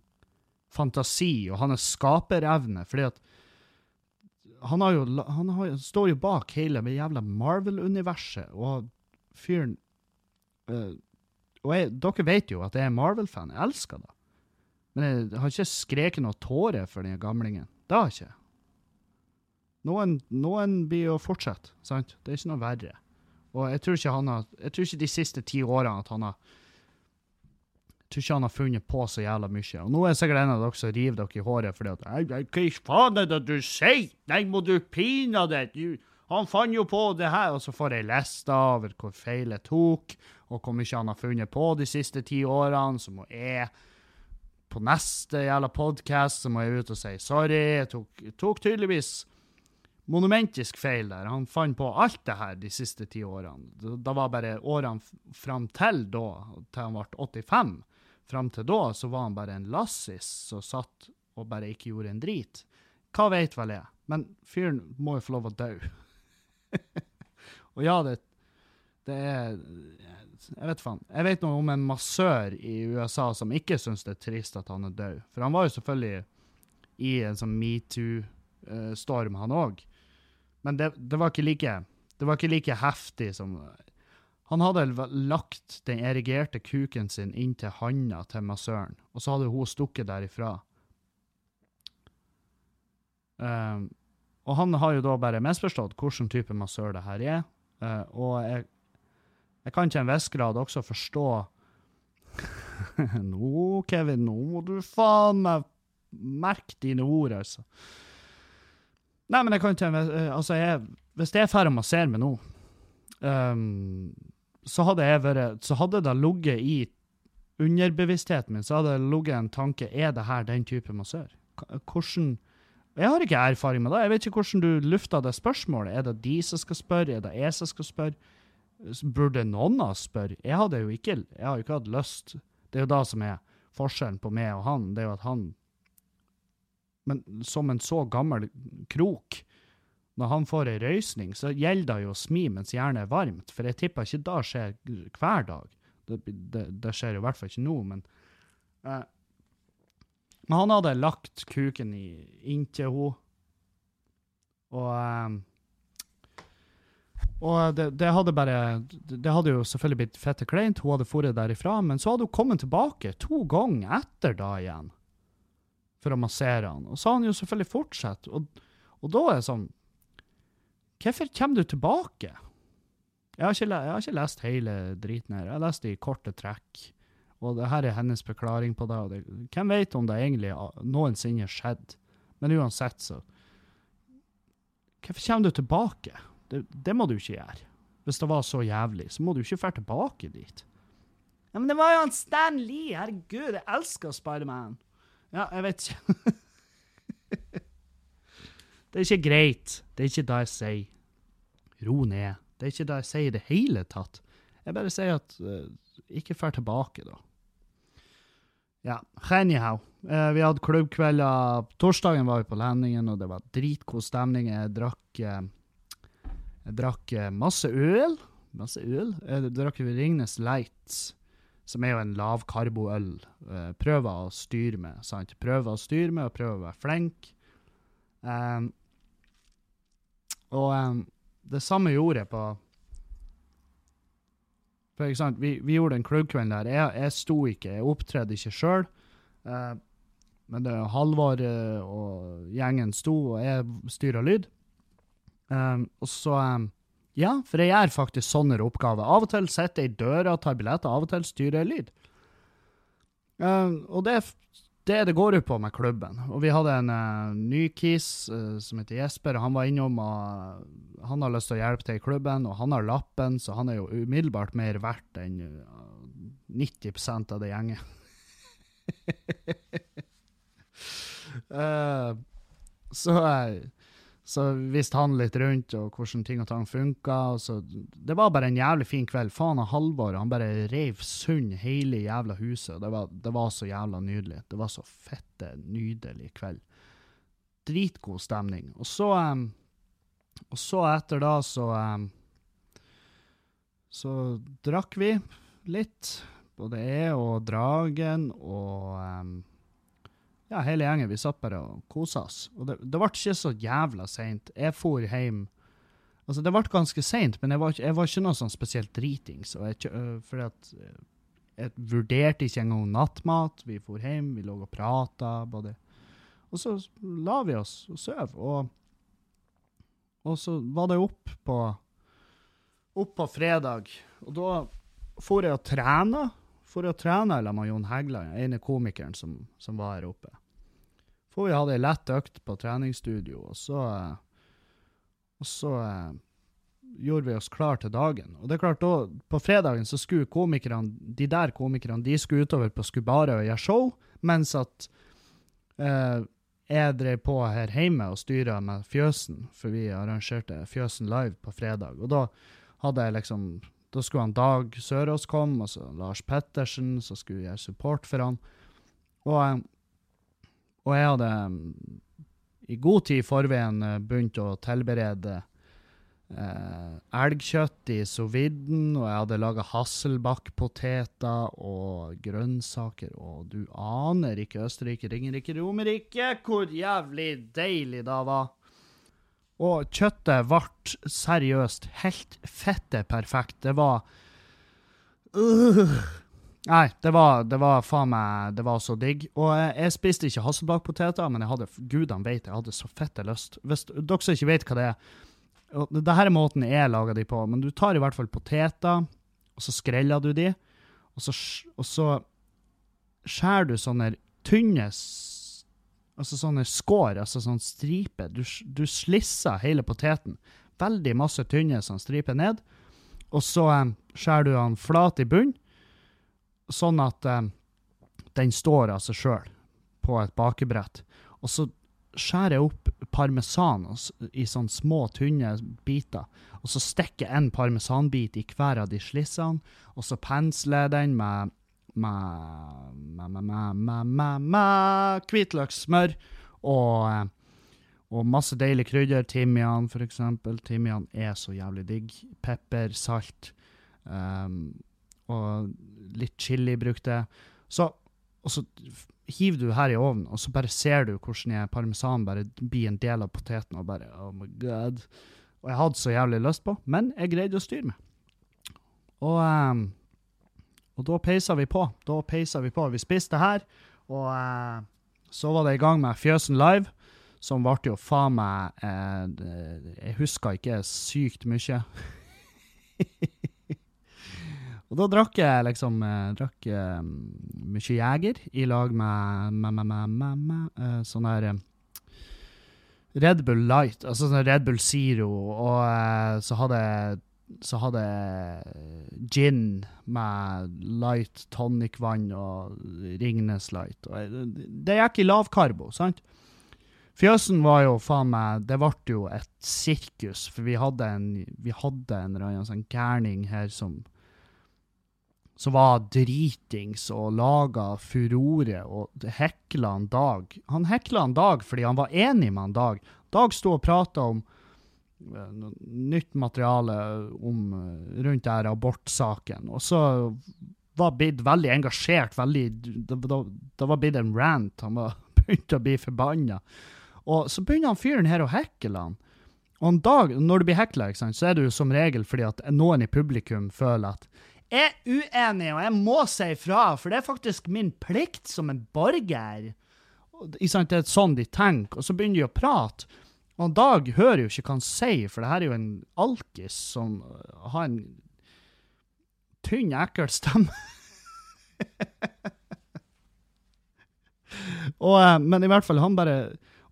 Fantasi og hans skaperevne. fordi at han, jo, han har, står jo bak hele det jævla Marvel-universet, og fyren uh, Og jeg, dere vet jo at jeg er Marvel-fan. Jeg elsker det. Men jeg har ikke skreket noe tåre for den gamlingen. Det har jeg ikke. Noen, noen blir jo fortsette, sant? Det er ikke noe verre. Og jeg tror ikke han har, jeg tror ikke de siste ti årene at han har tror ikke han har funnet på så jævla mye. Og nå er det sikkert en av dere som river dere i håret fordi at «Ei, ei, Hva faen er det du sier? Nei, må du pinadø Han fant jo på det her! Og så får jeg liste over hvor feil jeg tok, og hvor mye han har funnet på de siste ti årene. Så må jeg på neste jævla podkast så må jeg ut og si sorry. Jeg tok, tok tydeligvis monumentisk feil der. Han fant på alt det her de siste ti årene. Da, var bare årene fram til da, til han ble 85. Fram til da så var han bare en lassis som satt og bare ikke gjorde en drit. Hva vet vel jeg? Men fyren må jo få lov å dø. og ja, det, det er Jeg vet faen. Jeg vet noe om en massør i USA som ikke syns det er trist at han er død. For han var jo selvfølgelig i en sånn metoo-storm, han òg. Men det, det, var ikke like, det var ikke like heftig som Han hadde lagt den erigerte kuken sin inn til handa til massøren, og så hadde hun stukket derifra. Um, og han har jo da bare misforstått hvilken type massør det her er. Uh, og jeg, jeg kan til en viss grad også forstå Nå, Kevin, nå må du faen meg merke dine ord, altså. Nei, men jeg kan til en viss eh, Altså, jeg, hvis jeg er ferdig å massere meg nå, ehm, så hadde jeg vært Så hadde det ligget i underbevisstheten min, så hadde det ligget en tanke Er det her den type massør? Hvordan jeg har ikke erfaring med det. Jeg vet ikke hvordan du lufta det spørsmålet. Er det de som skal spørre? Er det jeg som skal spørre? Burde noen av oss spørre? Jeg hadde jo ikke, jeg har ikke hatt lyst. Det er jo det som er forskjellen på meg og han. Det er jo at han Men som en så gammel krok, når han får ei røysning, så gjelder det jo å smi mens hjernen er varmt. For jeg tipper ikke det skjer hver dag. Det, det, det skjer jo i hvert fall ikke nå, men eh, men han hadde lagt kuken i, inntil henne. Og eh, Og det, det hadde bare Det hadde jo selvfølgelig blitt fette kleint. Hun hadde dratt derifra, men så hadde hun kommet tilbake to ganger etter da igjen for å massere han. Og så har han jo selvfølgelig fortsatt. Og, og da er det sånn Hvorfor kommer du tilbake? Jeg har, ikke, jeg har ikke lest hele driten her. Jeg har lest det i korte trekk. Og det her er hennes forklaring på det. Det hvem vet om det egentlig noensinne skjedde? Men uansett, så Hvorfor kommer du tilbake? Det, det må du ikke gjøre. Hvis det var så jævlig, så må du ikke dra tilbake dit. Ja, Men det var jo han Stan Lee! Herregud, jeg elsker Spiderman! Ja, jeg vet ikke. det er ikke greit. Det er ikke det jeg sier. Ro ned. Det er ikke det jeg sier i det hele tatt. Jeg bare sier at uh, ikke fær tilbake, da. Ja, anyhow. Uh, vi hadde klubbkvelder. Torsdagen var vi på Lendingen, og det var dritgod stemning. Jeg drakk uh, Jeg drakk masse øl. Masse øl. Jeg drakk Ringnes Lights, som er jo en lavkarboøl. Prøver å styre med, sant? Prøver å styre med, og prøver å være flink. Um, og um, det samme gjorde jeg på For ikke sant, vi, vi gjorde en klubbkveld der. Jeg, jeg sto ikke, jeg opptredde ikke sjøl. men det Halvor eh, og gjengen sto, og jeg styra lyd. Um, og så um, Ja, for jeg gjør faktisk sånne oppgaver. Av og til sitter jeg i døra og tar billetter, av og til styrer jeg lyd. Um, og det er det det går ut på med klubben. Og vi hadde en uh, ny kis uh, som heter Jesper, og han var innom og han har lyst til å hjelpe til i klubben, og han har lappen, så han er jo umiddelbart mer verdt enn uh, 90% av det gjengen. Eh, så, eh, så visste han litt rundt og hvordan ting og tang funka. Det var bare en jævlig fin kveld. Faen av Halvor, han bare reiv sund hele jævla huset. Det var, det var så jævla nydelig. Det var så fette, nydelig kveld. Dritgod stemning. Og så um, Og så etter da så um, Så drakk vi litt. Både jeg og Dragen og em, ja, hele gjengen. Vi satt bare og kosa oss. Og det, det ble ikke så jævla seint. Jeg for hjem Altså, det ble ganske seint, men jeg var, jeg var ikke noe sånn spesielt dritings. Og jeg, øh, fordi at øh, jeg vurderte ikke engang nattmat. Vi for hjem, vi lå og prata. Og så la vi oss og sov. Og, og så var det opp på, opp på fredag. Og da for jeg og trena for å trene eller med Jon Heggeland, ene komikeren som, som var her oppe. For vi hadde ei lett økt på treningsstudio, og så eh, Og så eh, gjorde vi oss klar til dagen. Og det er klart, da, på fredagen så skulle komikerne, de der komikerne, de skulle utover på Skubare og gjøre show, mens at eh, jeg drev på her hjemme og styra med Fjøsen, for vi arrangerte Fjøsen live på fredag. Og da hadde jeg liksom Da skulle han Dag Sørås komme, og så Lars Pettersen, så skulle vi gjøre support for han. Og, eh, og jeg hadde mm, i god tid i forveien eh, begynt å tilberede eh, elgkjøtt i soviden, og jeg hadde laga hasselbakkpoteter og grønnsaker, og du aner ikke Østerrike, Ringerike, Romerike hvor jævlig deilig det var. Og kjøttet ble seriøst helt fette perfekt. Det var uh. Nei, det var, det var faen meg Det var så digg. Og jeg, spiste ikke hasselbakpoteter, men jeg hadde gudene vet jeg hadde så fette lyst. Hvis dere som ikke vet hva det er Dette er måten jeg lager de på, men du tar i hvert fall poteter, og så skreller du de, og så, og så skjærer du sånne tynne Altså sånne skår, altså sånn striper. Du, du slisser hele poteten. Veldig masse tynne sånn striper ned. Og så um, skjærer du den flat i bunnen, sånn at eh, den står av seg sjøl på et bakebrett. Og så skjærer jeg opp parmesan i sånne små, tynne biter. Og så stikker jeg en parmesanbit i hver av de slissene, og så pensler jeg den med med hvitløkssmør og, og masse deilig krydder. Timian, for eksempel. Timian er så jævlig digg. Pepper, salt um, og litt chili brukte. Så, og så hiver du her i ovnen, og så bare ser du hvordan parmesan bare blir en del av poteten, og bare Oh my god. Og jeg hadde så jævlig lyst på, men jeg greide å styre meg. Og, um, og da peisa vi på. Da peisa vi på. Vi spiste her, og uh, så var det i gang med Fjøsen Live, som ble jo faen meg uh, Jeg husker ikke sykt mye. Og da drakk jeg liksom eh, drakk eh, mye Jeger i lag med, med, med, med, med eh, sånn her Red Bull Light, altså sånn Red Bull Zero, og så hadde så hadde gin med light tonic-vann og Ringnes Light. Og det gikk i lavkarbo, sant? Fjøsen var jo faen meg Det ble jo et sirkus, for vi hadde en, vi hadde en eller sånn gærning her som som var dritings og laga furore og hekla en Dag. Han hekla en Dag fordi han var enig med en Dag. Dag sto og prata om uh, nytt materiale om, uh, rundt der abortsaken, og så var blitt veldig engasjert. veldig, Det, det, var blitt en rant. Han var begynt å bli forbanna. Og så begynner han fyren her å hekle han. Og en dag, når du blir hekla, så er det jo som regel fordi at noen i publikum føler at er uenig, og jeg må si ifra, for det er faktisk min plikt som en borger. Det er sånn de tenker, og så begynner de å prate. Og Dag hører jo ikke hva han sier, for det her er jo en alkis som har en tynn, ekkel stemme. og, eh, men i hvert fall, han bare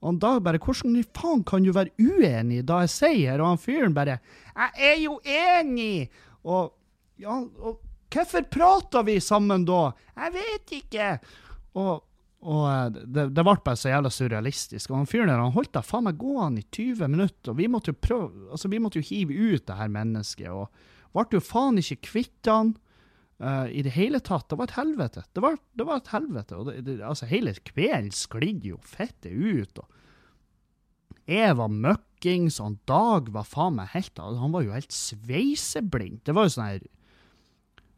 og Dag bare 'Hvordan i faen kan du være uenig da jeg sier?' Og han fyren bare 'Jeg er jo enig!' Og ja, og hvorfor prater vi sammen da? Jeg vet ikke. Og, og eh, det, det, ble bare så jævla surrealistisk. Og han fyren der han holdt da faen meg gående i 20 minutter, og vi måtte jo prøve, altså vi måtte jo hive ut det her mennesket. Og ble jo faen ikke kvitt han uh, i det hele tatt. Det var et helvete. Det var, det var et helvete. Og det, altså hele kvelden sklidde jo fettet ut. og jeg var møkkings, og Dag var faen meg helt Han var jo helt sveiseblind. Det var jo sånn her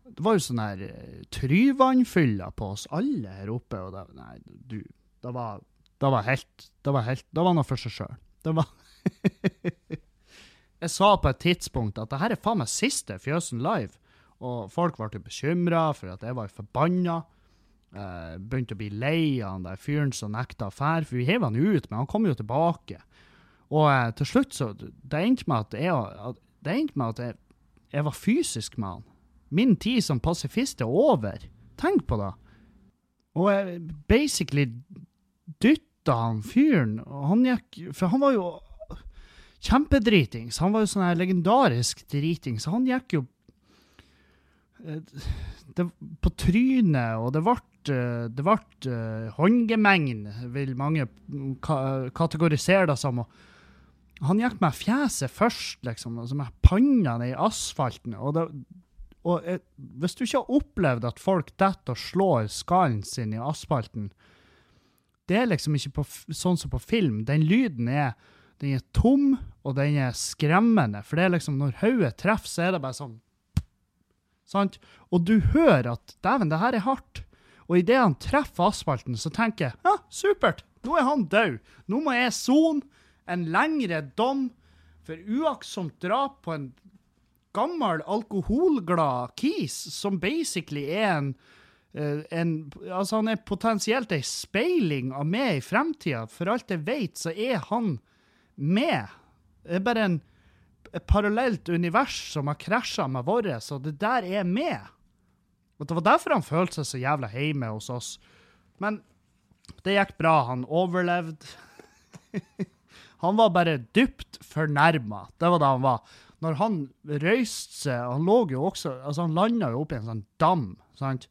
det var jo sånn her uh, Tryvannfylla på oss alle her oppe, og det, nei, du, det var, det var helt Det var helt, det var noe for seg sjøl. Det var Jeg sa på et tidspunkt at det her er faen meg siste Fjøsen live, og folk ble bekymra for at jeg var forbanna. Uh, begynte å bli lei av han der fyren som nekta å fære, for vi heiv han ut, men han kom jo tilbake. Og uh, til slutt så Det endte med at jeg, det endte med at jeg, jeg var fysisk med han. Min tid som pasifist er over. tenk på det. Og jeg basically dytta han fyren. Han gikk For han var jo kjempedritings. Han var jo sånn her legendarisk driting, så han gikk jo eh, det, på trynet, og det ble eh, det ble uh, håndgemengn, vil mange ka kategorisere det som. Og han gikk med fjeset først, liksom, altså med panna ned i asfalten. Og, det, og jeg, hvis du ikke har opplevd at folk detter og slår skallen sin i asfalten Det er liksom ikke på, sånn som på film. Den lyden er den er tom, og den er skremmende. For det er liksom, når hodet treffer, så er det bare sånn Sant? Og du hører at dæven, det her er hardt. Og idet han treffer asfalten, så tenker jeg ja, supert, nå er han død. Nå må jeg sone en lengre dom for uaktsomt drap på en gammel, alkoholglad kis, som basically er en, eh, en Altså, han er potensielt ei speiling av meg i fremtida. For alt jeg vet, så er han med. Det er bare en, et parallelt univers som har krasja med vårt, så det der er med. Og Det var derfor han følte seg så jævla hjemme hos oss. Men det gikk bra. Han overlevde. han var bare dypt fornærma. Det var det han var. Når han røyste seg Han lå jo også Altså, han landa jo oppi en sånn dam, sant?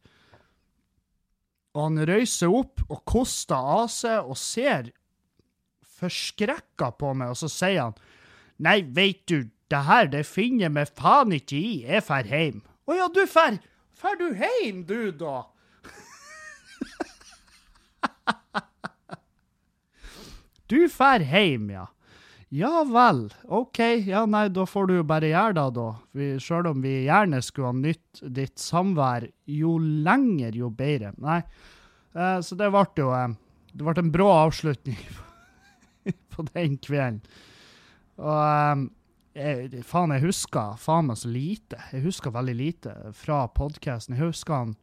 Og han røyser seg opp og koster av seg og ser forskrekka på meg, og så sier han Nei, veit du, det her det finner jeg meg faen ikke i, jeg fer heim. Å ja, du fer, fer du heim, du, da? du fer heim, ja. Ja vel, OK, ja nei, da får du jo bare gjøre det, da. Sjøl om vi gjerne skulle ha nytt ditt samvær, jo lenger, jo bedre. Nei, eh, så det ble jo eh, Det ble en brå avslutning på den kvelden. Og um, jeg, faen, jeg husker faen meg så lite. Jeg husker veldig lite fra podkasten. Jeg husker han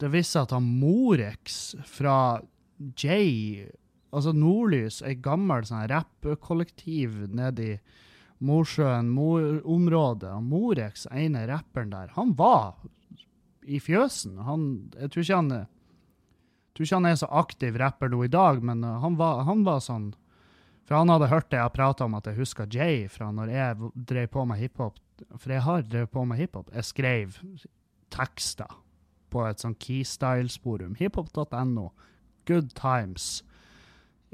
Det viste seg at han Morex fra Jay, altså Nordlys, ei gammel sånn rappkollektiv nede i Mosjøen området, og Morex, ene rapperen der, han var i fjøsen. Han, jeg tror ikke han tror ikke han er så aktiv rapper nå i dag, men uh, han, var, han, var, sånn For han hadde hørt det jeg prata om, at jeg husker Jay fra når jeg drev på med hiphop. For jeg har drevet på med hiphop. Jeg skrev tekster på et sånn keystyle-sporum. Hiphop.no. Good times.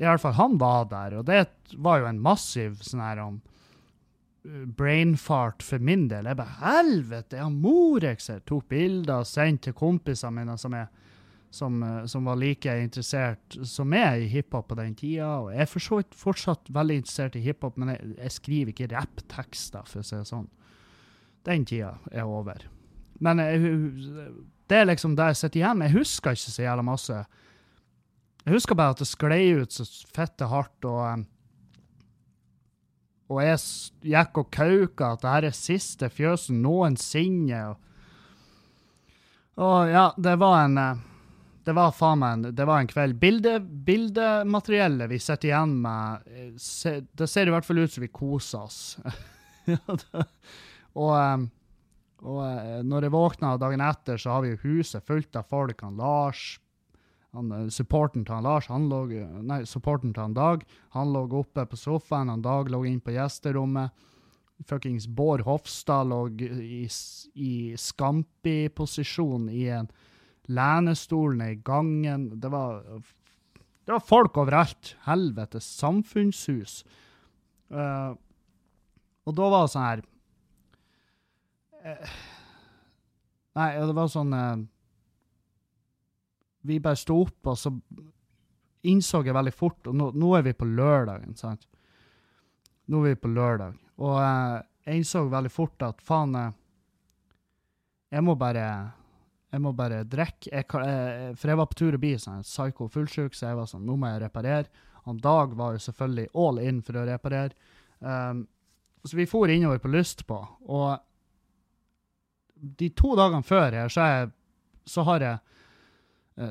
I alle fall, han var der, og det var jo en massiv sånn her om uh, brainfart for min del. Jeg bare Helvete, jeg har Morex her! Tok bilder og sendte til kompisene mine som er som, eh, som, var like interessert som meg i hiphop på den tida. Og jeg er for så vidt fortsatt veldig interessert i hiphop, men jeg, jeg skriver ikke rapptekster, for å si det sånn. Den tida er over. Men jeg, det er liksom det jeg sitter igjen med. Jeg husker ikke så jævla masse. Jeg husker bare at det sklei ut så fette hardt, og og jeg gikk og kauka at det her er siste fjøsen noensinne. Og, og ja, det var en eh, det var faen meg det var en kveld. Bilde, bildemateriellet vi sitter igjen med, eh, se, det ser i hvert fall ut som vi koser oss. og, og, eh, når jeg våkna dagen etter, så har vi huset fullt av folk. Han Lars, han, eh, supporten til han Lars, han lå, nei, supporten til han Dag, han lå oppe på sofaen. Han Dag lå inn på gjesterommet. Fuckings Bård Hofstad lå i, i Skampi-posisjon i en lenestolene i gangen. Det var, det var folk overalt. Helvetes samfunnshus. Uh, og da var det sånn her uh, Nei, det var sånn uh, Vi bare sto opp, og så innså jeg veldig fort Og nå, nå er vi på lørdagen, sant? Nå er vi på lørdag. Og jeg innså veldig fort at faen Jeg må bare jeg må bare drikke. Jeg, for jeg var på tur å bli sånn psycho fullsjuk, så jeg var sånn Nå må jeg reparere. Han Dag var jo selvfølgelig all in for å reparere. Um, så vi for innover på lyst på, og de to dagene før her, så, jeg, så har jeg eh,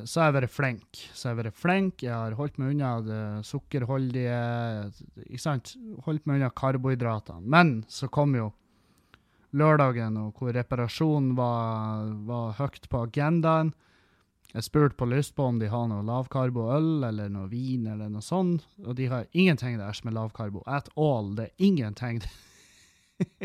så har jeg vært flink. Så jeg vært flink, jeg har holdt meg unna det sukkerholdige Ikke sant? Holdt meg unna karbohydratene. Men så kom jo lørdagen, og hvor reparasjon var, var høyt på agendaen. Jeg spurte på lyst på om de har noe lavkarbo-øl eller noe vin eller noe sånt, og de har ingenting der som er lavkarbo. At all. Det er ingenting.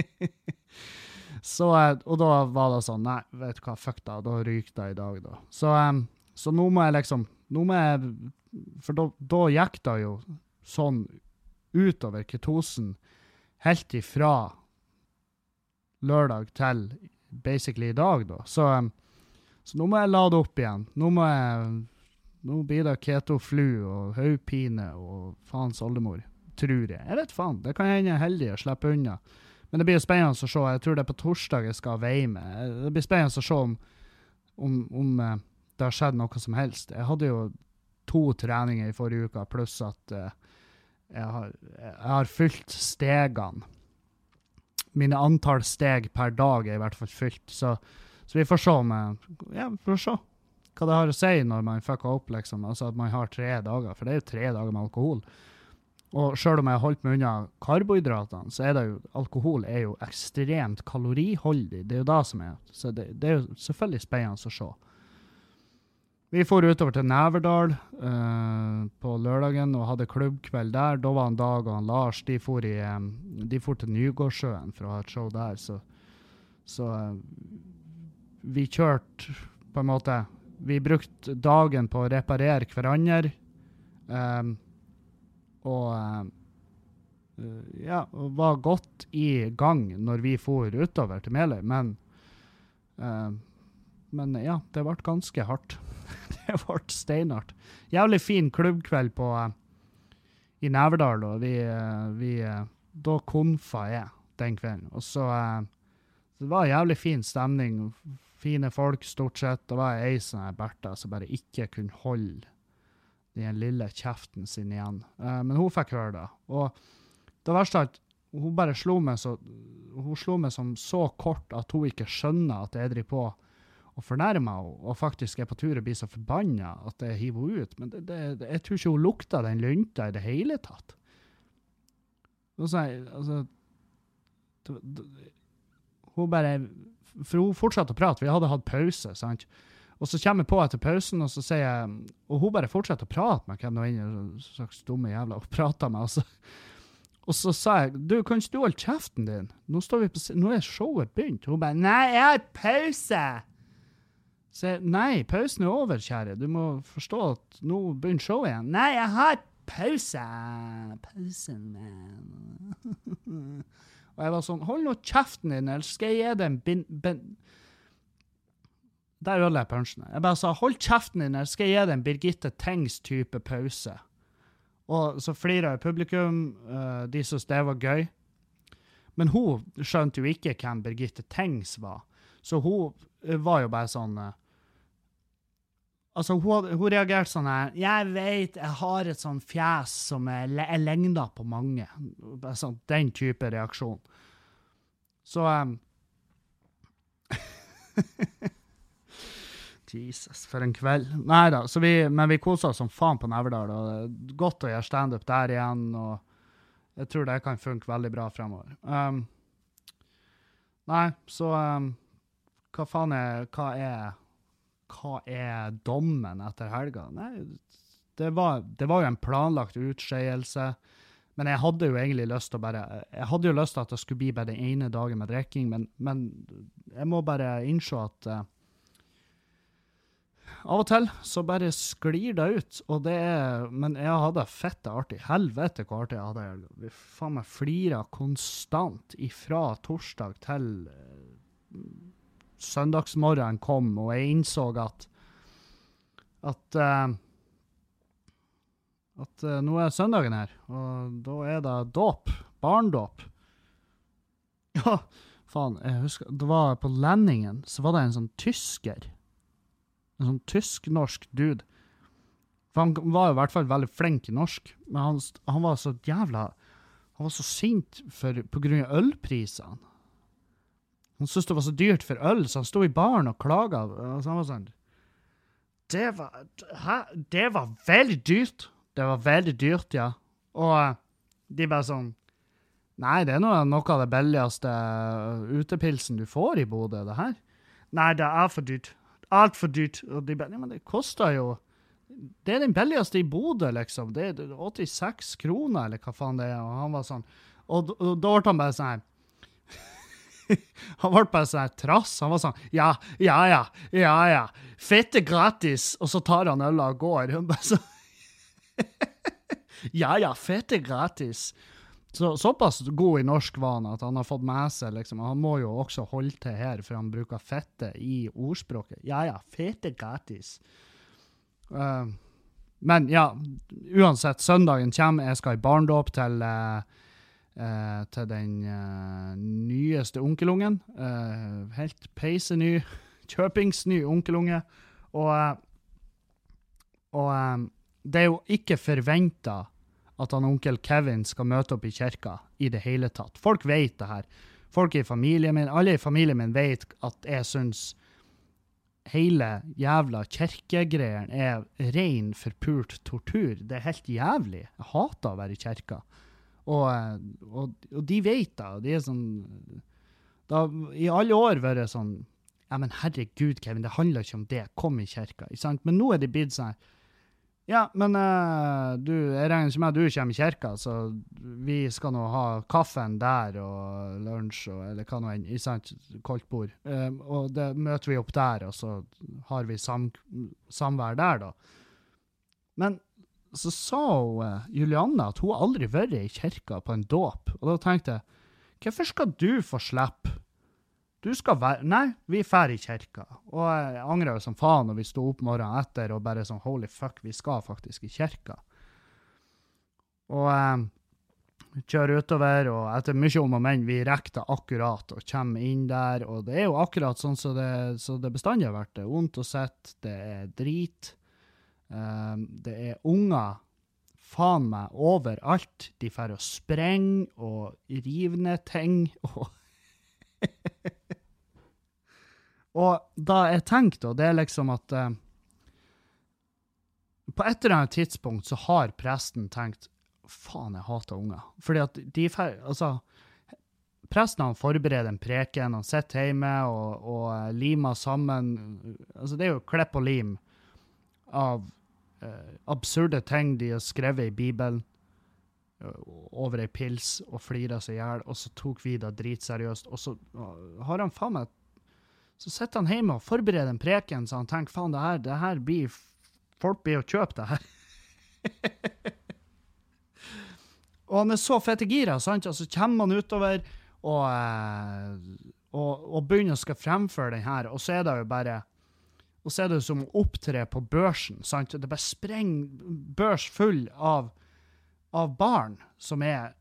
så, eh, og da var det sånn Nei, vet du hva, fuck da. Da ryker det i dag, da. Så, um, så nå må jeg liksom Nå må jeg For da, gikk det jo sånn utover ketosen helt ifra lørdag til basically i dag, da. Så um, så nå må jeg lade opp igjen. Nå må jeg Nå blir det ketoflu og hodepine og faens oldemor. Tror jeg. Jeg vet faen. Det kan hende jeg er heldig og slipper unna. Men det blir spennende å se. Jeg tror det er på torsdag jeg skal veie meg. Det blir spennende å se om, om, om uh, det har skjedd noe som helst. Jeg hadde jo to treninger i forrige uke, pluss at uh, jeg, har, jeg har fylt stegene. Mine antall steg per dag er i hvert fall fylt. Så så vi får se om Ja, vi får se hva det har å si når man fucker opp, liksom. Altså at man har tre dager, for det er jo tre dager med alkohol. Og sjøl om jeg har holdt meg unna karbohydratene, så er det jo Alkohol er jo ekstremt kaloriholdig. Det er jo det som er. Så det, det er jo selvfølgelig spennende å se. Vi for utover til Neverdal uh, på lørdagen og hadde klubbkveld der. Da var han Dag og han Lars de for, i, um, for til Nygårdsjøen for å ha et show der. Så, så uh, vi kjørte på en måte Vi brukte dagen på å reparere hverandre. Um, og uh, ja, var godt i gang når vi for utover til Meløy, men uh, Men ja, det ble ganske hardt. det ble steinhardt. Jævlig fin klubbkveld på uh, i Neverdal, og vi, vi Da konfa jeg den kvelden. Og så Det var jævlig fin stemning fine folk, stort sett. Det var ei sånn Bertha som bare ikke kunne holde den lille kjeften sin igjen. Men hun fikk høre det. Og det verste er at hun bare slo meg så hun slo meg som så kort at hun ikke skjønner at jeg driver på og fornærmer henne, og faktisk er på tur og blir så forbanna at jeg hiver henne ut. Men det, det, jeg tror ikke hun lukta den lunta i det hele tatt. Og så, altså, hun bare for hun fortsatte å prate. Vi hadde hatt pause. sant? Og så kommer jeg på etter pausen, og så sier jeg Og hun bare fortsetter å prate med hvem var inne, slags dumme jævla, og prater med. Altså. Og så sa jeg du, kan ikke du holde kjeften din? Nå, står vi på, nå er showet begynt. Hun bare nei, jeg har pause. Så nei, pausen er over, kjære. Du må forstå at nå begynner showet igjen. Nei, jeg har pause. Pausen, man. Og jeg var sånn Hold nå kjeften din, eller skal jeg gi deg en bin... bin der ødela jeg punchen. Jeg bare sa hold kjeften din, eller skal jeg gi deg en Birgitte Tengs-type pause. Og så flira publikum. Uh, de syntes det var gøy. Men hun skjønte jo ikke hvem Birgitte Tengs var. Så hun uh, var jo bare sånn uh, Altså, hun, hun reagerte sånn her 'Jeg vet jeg har et sånn fjes som er, er lengda på mange.' Sånn, den type reaksjon. Så um, Jesus, for en kveld. Nei da, men vi kosa oss som faen på Neverdal. og Godt å gjøre standup der igjen. og Jeg tror det kan funke veldig bra fremover. Um, nei, så um, Hva faen er Hva er hva er dommen etter helga? Nei, det var, det var jo en planlagt utskeielse. Men jeg hadde jo egentlig lyst til å bare Jeg hadde jo lyst til at det skulle bli bare den ene dagen med drikking, men, men, jeg må bare innse at uh, av og til så bare sklir det ut, og det er Men jeg hadde fette artig. Helvete hvor artig jeg hadde det. Faen meg flira konstant ifra torsdag til uh, søndagsmorgenen kom, og jeg innså at at uh, at uh, nå er søndagen her, og da er det dåp. Barndåp. Ja, faen, jeg husker Det var på Lenningen, så var det en sånn tysker. En sånn tysk-norsk dude. For han var i hvert fall veldig flink i norsk, men han, han var så jævla Han var så sint for, på grunn av ølprisene. Han syntes det var så dyrt for øl, så han sto i baren og klaga. Var sånn Det var Hæ? Det var veldig dyrt. Det var veldig dyrt, ja. Og uh, de bare sånn Nei, det er noe, noe av det billigste utepilsen du får i Bodø, det her. Nei, det er for dyrt. Altfor dyrt. Og de bare, men det koster jo Det er den billigste i Bodø, liksom. Det er 86 kroner, eller hva faen det er. Og han var sånn Og, og da ble han bare sånn Han ble bare sånn trass. Han var sånn Ja, ja, ja, ja, ja. Fett er gratis. Og så tar han øla og går. Hun bare sånn Ja, ja, fett er gratis. Så, såpass god i norsk var han at han har fått med seg liksom, Han må jo også holde til her, for han bruker fette i ordspråket. Ja, ja, fett er gratis. Uh, men ja, uansett, søndagen kommer. Jeg skal i barndåp til, eh, til den eh, nyeste onkelungen. Eh, helt peiseny, kjøpingsny onkelunge. Og, eh, og eh, det er jo ikke forventa at han onkel Kevin skal møte opp i kirka i det hele tatt. Folk vet det her. Folk i familien min, alle i familien min vet at jeg syns hele jævla kirkegreieren er ren forpult tortur. Det er helt jævlig. Jeg hater å være i kirka. Og, og, og de vet da, De er sånn Det i alle år vært sånn Ja, men herregud, Kevin, det handler ikke om det. Kom i kirka. Ikke sant? Men nå er de blitt sånn ja, men uh, du, jeg regner ikke med at du kommer i kirka, så vi skal nå ha kaffen der og lunsj og eller hva nå enn, ikke sant, koldt bord. Eh, og det møter vi opp der, og så har vi sam, samvær der, da. Men så sa hun, eh, Julianne at hun aldri vært i kirka på en dåp, og da tenkte jeg, hvorfor skal du få slippe? Du skal være Nei, vi drar i kirka. Og jeg angra jo som faen når vi sto opp morgenen etter og bare sånn holy fuck, vi skal faktisk i kirka. Og eh, kjører utover, og etter mye om og men, vi rekker det akkurat og kommer inn der. Og det er jo akkurat sånn som det, så det bestandig har vært. Det er vondt å sitte, det er drit. Eh, det er unger faen meg overalt. De drar og sprenger og river ned ting. og Og da jeg tenkte, og det er liksom at uh, På et eller annet tidspunkt så har presten tenkt faen, jeg hater unger. Fordi at de Altså, presten han forbereder en preken, han sitter hjemme og, og limer sammen Altså, det er jo klipp og lim av absurde ting de har skrevet i Bibelen eh, over ei pils og flira seg i hjel, og så tok vi det dritseriøst, og så uh, har han faen meg så sitter han hjemme og forbereder en preken, så han tenker faen, det her, det her blir Folk blir å kjøpe det her. og han er så fette gira, sant? Og så kommer han utover og, eh, og, og begynner å skal fremføre den her, og så er det jo bare og så er det som å opptre på børsen. sant? Det bare sprenger børs full av, av barn som er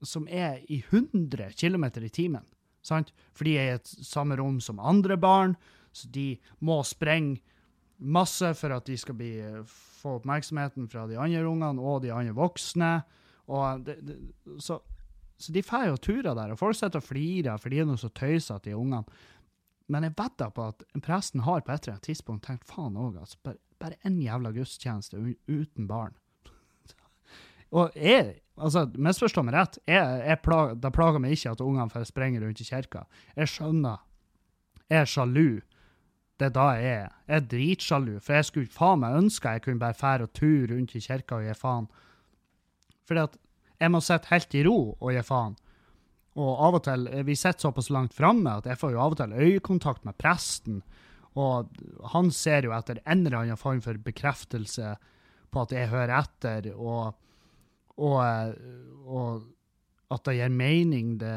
som er i 100 km i timen. Sant? For de er i et samme rom som andre barn, så de må sprenge masse for at de skal bli, få oppmerksomheten fra de andre ungene og de andre voksne. Og det, det, så, så de får jo turer der, og folk sitter og flirer, for de er noe så tøysete, de ungene. Men jeg vedder på at presten har på et eller annet tidspunkt tenkt faen òg, altså, bare, bare en jævla gudstjeneste uten barn. Og jeg, altså, misforstå meg rett, jeg, jeg plager, det plager meg ikke at ungene får springe rundt i kirka. Jeg skjønner. Jeg er sjalu. Det er da jeg er. Jeg er dritsjalu, for jeg skulle faen meg ønske jeg kunne bare fære og ture rundt i kirka og gi faen. Fordi at jeg må sitte helt i ro og gi faen. Og av og til, vi sitter såpass langt framme at jeg får jo av og til øyekontakt med presten, og han ser jo etter en eller annen form for bekreftelse på at jeg hører etter, og, og, eh, og at det gir mening, det,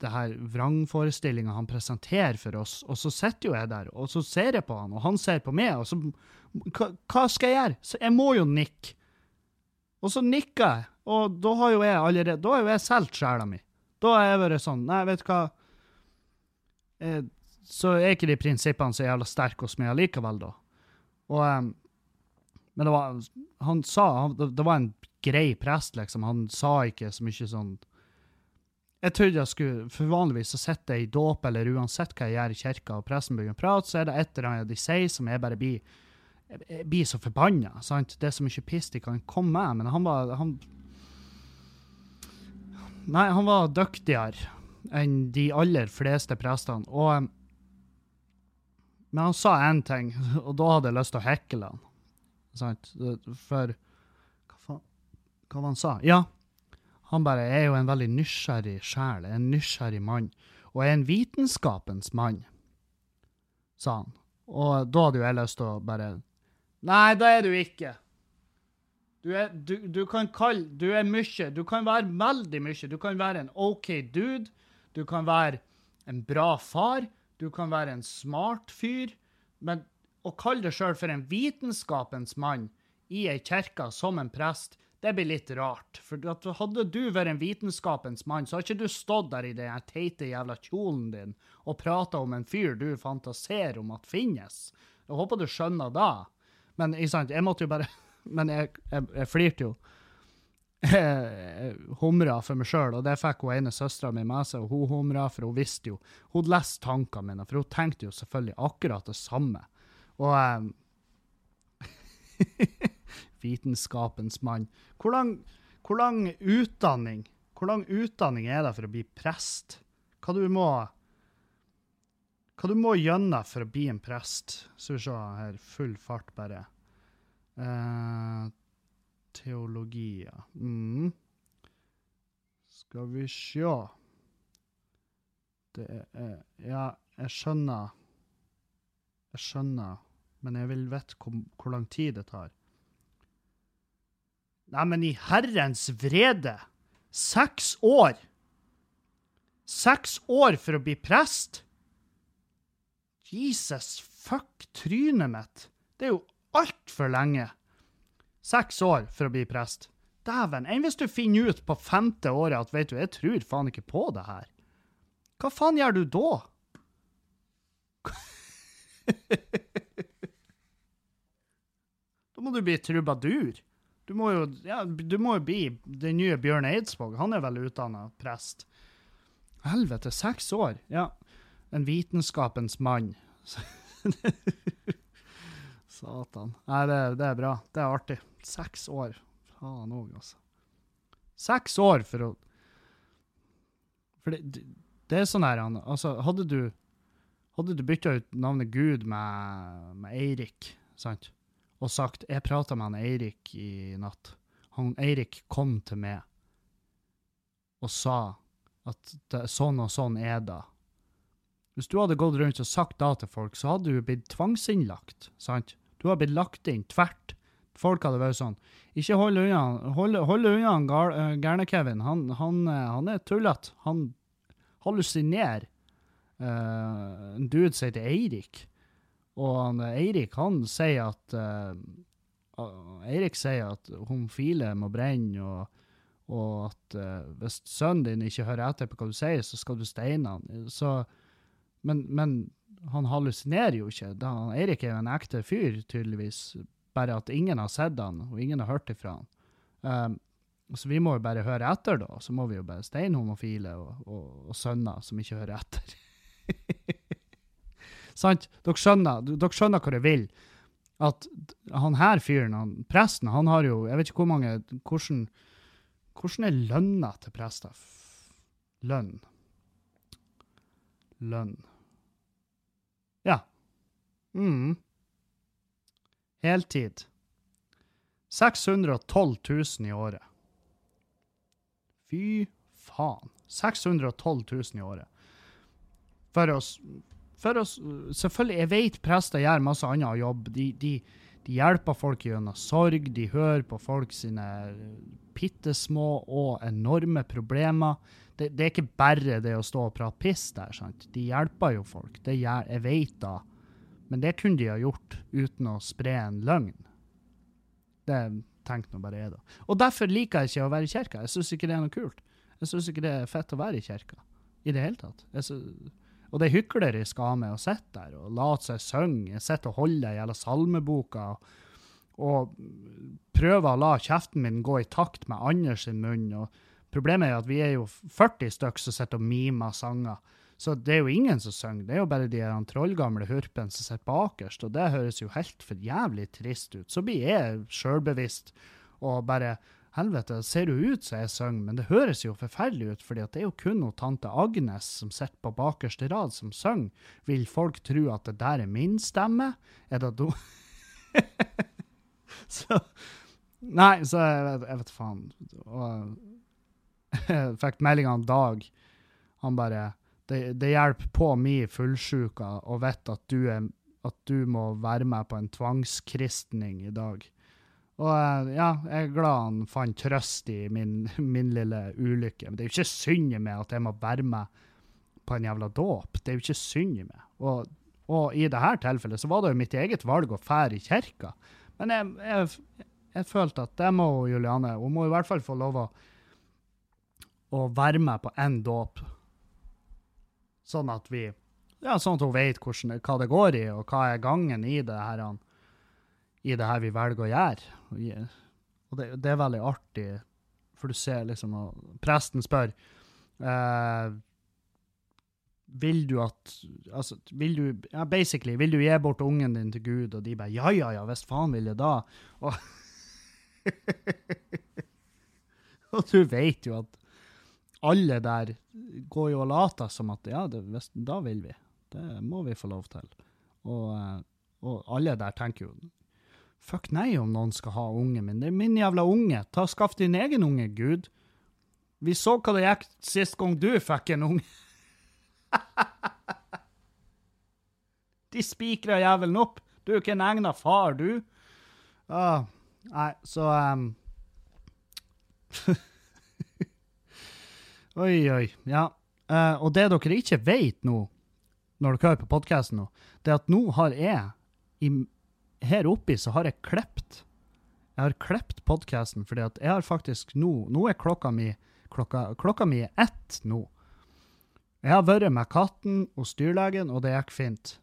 det her vrangforestillinga han presenterer for oss. Og så sitter jo jeg der, og så ser jeg på han, og han ser på meg, og så Hva, hva skal jeg gjøre? Så jeg må jo nikke. Og så nikker jeg, og da har jo jeg allerede Da har jo jeg solgt sjela mi. Da har jeg vært sånn Nei, vet du hva eh, Så er ikke de prinsippene så jævla sterke hos meg allikevel, da. Og em, Men det var Han sa han, det, var en grei prest, liksom. Han sa ikke så mye sånn Jeg trodde jeg skulle For vanligvis så sitter jeg i dåp, eller uansett hva jeg gjør i kirka, og presten begynner å prate, så er det et eller annet de sier som jeg bare blir jeg, jeg blir så forbanna. Det er så mye piss de kan komme med, men han var han, Nei, han var dyktigere enn de aller fleste prestene. Og Men han sa én ting, og da hadde jeg lyst til å hekle han. Sant? For Hva faen Hva var han sa? Ja, han bare er jo en veldig nysgjerrig sjel, en nysgjerrig mann. Og er en vitenskapens mann, sa han. Og da hadde jo jeg lyst til å bare Nei, da er du ikke. Du er, du, du kan kalle Du er mye. Du kan være veldig mye. Du kan være en OK dude. Du kan være en bra far. Du kan være en smart fyr. Men å kalle deg sjøl for en vitenskapens mann i ei kirke som en prest, det blir litt rart. For hadde du vært en vitenskapens mann, så hadde ikke du stått der i den teite jævla kjolen din og prata om en fyr du fantaserer om at finnes. Jeg håper du skjønner da. Men jeg måtte jo bare Men jeg, jeg, jeg flirte jo. Jeg humra for meg sjøl, og det fikk hun ene søstera mi med seg. og Hun humra, for hun visste jo Hun leste tankene mine, for hun tenkte jo selvfølgelig akkurat det samme. Og um, Vitenskapens mann. Hvor lang, hvor lang, utdanning Hvor lang utdanning er det for å bli prest? Hva du må Hva du må gjennom for å bli en prest? Skal vi se her, full fart, bare. Uh, teologi, ja. Mm. Skal vi sjå Det er Ja, jeg skjønner. Jeg skjønner, men jeg vil vite hvor, hvor lang tid det tar. Neimen, i herrens vrede! Seks år! Seks år for å bli prest? Jesus fuck trynet mitt! Det er jo altfor lenge. Seks år for å bli prest. Dæven, enn hvis du finner ut på femte året at vet du, jeg tror faen ikke på det her. Hva faen gjør du da? da må du bli trubadur. Du må jo, ja, du må jo bli den nye Bjørn Eidsvåg. Han er vel utdanna prest. Helvete, seks år? Ja. En vitenskapens mann. Satan. Nei, det, det, er bra. Det er artig. Seks år. Faen òg, altså. Seks år for å For det, det er sånn her Altså, hadde du Hadde du bytta ut navnet Gud med, med Eirik, sant? og sagt 'Jeg prata med han Eirik i natt'. Han Eirik kom til meg og sa at det, sånn og sånn er det. Hvis du hadde gått rundt og sagt det til folk, så hadde du blitt tvangsinnlagt. sant? Du har blitt lagt inn tvert. Folk hadde vært sånn Ikke hold unna hold, hold unna uh, Gærne-Kevin. Han, han, uh, han, er tullete. Han hallusinerer. Uh, en dude som heter Eirik. Og han, Eirik han sier at uh, Eirik sier at homofile må brenne, og, og at uh, hvis sønnen din ikke hører etter på hva du sier, så skal du steine han. Så, men, men, han hallusinerer jo ikke. Da, Eirik er jo en ekte fyr, tydeligvis. Bare at ingen har sett han, og ingen har hørt ifra han. Um, så vi må jo bare høre etter, da. Så må vi jo bare steine homofile og, og, og sønner som ikke hører etter. Sant? Dere skjønner, dere skjønner hva jeg vil. At han her fyren, han, presten, han har jo Jeg vet ikke hvor mange Hvordan, hvordan er lønna til prester? Lønn. Lønn. Ja. mm. Heltid. 612 000 i året. Fy faen. 612 000 i året. For oss for oss, selvfølgelig, Jeg vet prester gjør masse annen jobb. De, de, de, hjelper folk gjennom sorg. De hører på folk sine bitte små og enorme problemer. Det, det, er ikke bare det å stå og prate piss der. sant? De hjelper jo folk. Det gjør, jeg vet da. Men det kunne de ha gjort uten å spre en løgn. Det tenker nå bare jeg, da. Og derfor liker jeg ikke å være i kirka. Jeg syns ikke det er noe kult. Jeg syns ikke det er fett å være i kirka i det hele tatt. Jeg synes, og det er hyklerisk av meg å sitte der og late seg synge, sitte og holde i hele salmeboka og prøve å la kjeften min gå i takt med Anders sin munn. og Problemet er at vi er jo 40 stykker som sitter og mimer sanger. Så det er jo ingen som synger, det er jo bare de trollgamle hurpene som sitter bakerst, og det høres jo helt for jævlig trist ut. Så blir jeg sjølbevisst og bare helvete, ser jo ut som jeg synger, men det høres jo forferdelig ut, fordi det er jo kun noe tante Agnes som sitter på bakerste rad, som synger. Vil folk tro at det der er min stemme? Er det do... så Nei, så jeg vet, jeg vet faen. Og fikk melding av Dag. Han bare det, det hjelper på mi fullsjuka å vite at at du må være med på en tvangskristning i dag. Og eh, ja, jeg er glad han fant trøst i min, min lille ulykke. Men det er jo ikke synd i meg at jeg må være med på en jævla dåp. Det er jo ikke synd i meg. Og, og i dette tilfellet så var det jo mitt eget valg å fære i kirka. Men jeg, jeg, jeg, følte at det må Juliane Hun må i hvert fall få lov å, å være med på én dåp. Sånn at vi ja, sånn at hun vet hvordan, hva det går i, og hva er gangen i det her, i det her vi velger å gjøre. Og det, det er veldig artig, for du ser liksom og Presten spør eh, Vil du at Altså, vil du ja, Basically, vil du gi bort ungen din til Gud? Og de bare ja, ja, ja, hvis faen vil jeg da. Og, og du vet jo at alle der går jo og later som at ja, det, da vil vi. Det må vi få lov til. Og, eh, og, alle der tenker jo fuck nei om noen skal ha unge min. Det er min jævla unge. Ta Skaff din egen unge, Gud. Vi så hva det gikk sist gang du fikk en unge. De spikra jævelen opp. Du er ikke en egna far, du. Ah, nei, så um, Oi, oi. Ja. Uh, og det dere ikke vet nå, når dere hører på podkasten nå, det er at nå har jeg i, Her oppi så har jeg klept. Jeg har klept podkasten fordi at jeg har faktisk nå Nå er klokka mi klokka, klokka mi er ett nå. Jeg har vært med katten og styrlegen, og det gikk fint.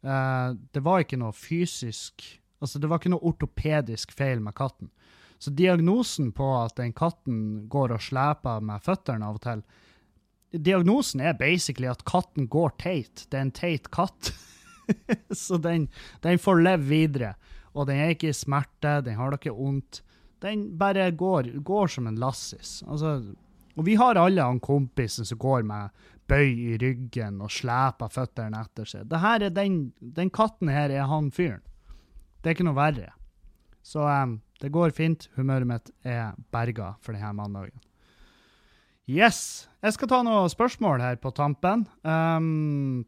Uh, det var ikke noe fysisk Altså, det var ikke noe ortopedisk feil med katten. Så diagnosen på at den katten går og sleper med føttene av og til Diagnosen er basically at katten går teit. Det er en teit katt. så den, den, får leve videre. Og den er ikke i smerte, den har det ikke vondt. Den bare går, går som en lassis. Altså, og vi har alle han kompisen som går med bøy i ryggen og sleper føttene etter seg. Det her er den, den katten her er han fyren. Det er ikke noe verre. Så um, det går fint. Humøret mitt er berga for denne mandagen. Yes. Jeg skal ta noen spørsmål her på tampen. Um,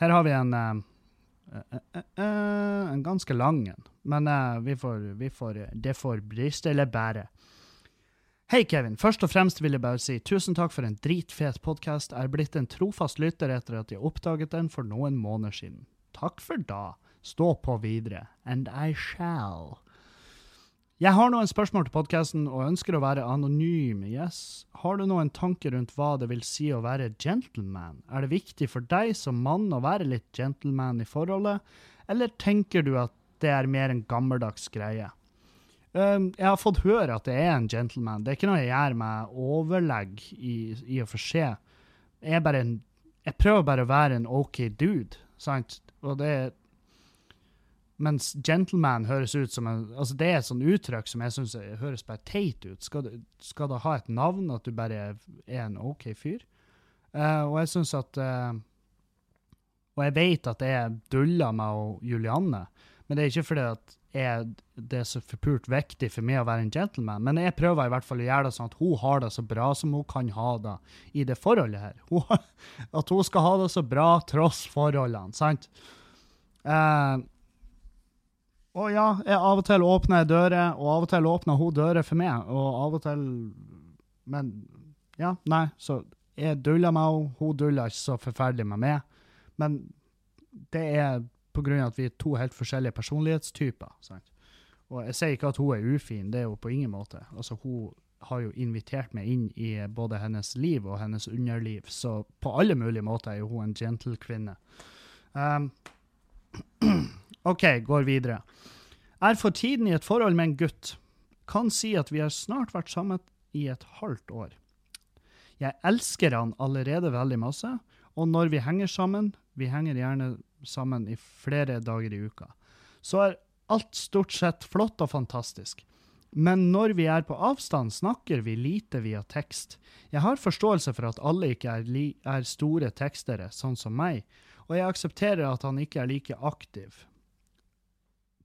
her har vi en uh, uh, uh, en ganske lang en, men vi får, vi får, det får briste eller bære. Hei, Kevin. Først og fremst vil jeg bare si tusen takk for en dritfet podkast. Jeg er blitt en trofast lytter etter at jeg oppdaget den for noen måneder siden. Takk for da. Stå på videre. And I shall. Jeg har noen spørsmål til podkasten og ønsker å være anonym. Yes. Har du noen tanker rundt hva det vil si å være gentleman? Er det viktig for deg som mann å være litt gentleman i forholdet, eller tenker du at det er mer en gammeldags greie? Um, jeg har fått høre at det er en gentleman. Det er ikke noe jeg gjør med overlegg i, og for seg. Jeg, jeg prøver bare å være en OK dude, sant? Og det, mens gentleman høres ut som en altså Det er et sånt uttrykk som jeg syns høres bare teit ut. Skal det, skal det, ha et navn, at du bare er en OK fyr? Uh, og jeg syns at uh, Og jeg vet at jeg duller meg og Julianne, men det er ikke fordi at jeg, det er så forpult viktig for meg å være en gentleman. Men jeg prøver i hvert fall å gjøre det sånn at hun har det så bra som hun kan ha det i det forholdet her. Hun, at hun skal ha det så bra tross forholdene, sant? Uh, og ja, jeg av og til åpner jeg dører, og av og til åpner hun dører for meg. Og av og til Men ja, nei, så jeg duller med henne. Hun duller ikke så forferdelig med meg. Men det er på grunn av at vi er to helt forskjellige personlighetstyper. sant? Og jeg sier ikke at hun er ufin, det er hun på ingen måte. Altså, hun har jo invitert meg inn i både hennes liv og hennes underliv, så på alle mulige måter er hun en gentle kvinne. Um, OK, går videre. Er for tiden i et forhold med en gutt. Kan si at vi har snart vært sammen i et halvt år. Jeg elsker han allerede veldig masse, og når vi henger sammen, vi henger gjerne sammen i flere dager i uka, så er alt stort sett flott og fantastisk. Men når vi er på avstand, snakker vi lite via tekst. Jeg har forståelse for at alle ikke er, er store tekstere, sånn som meg, og jeg aksepterer at han ikke er like aktiv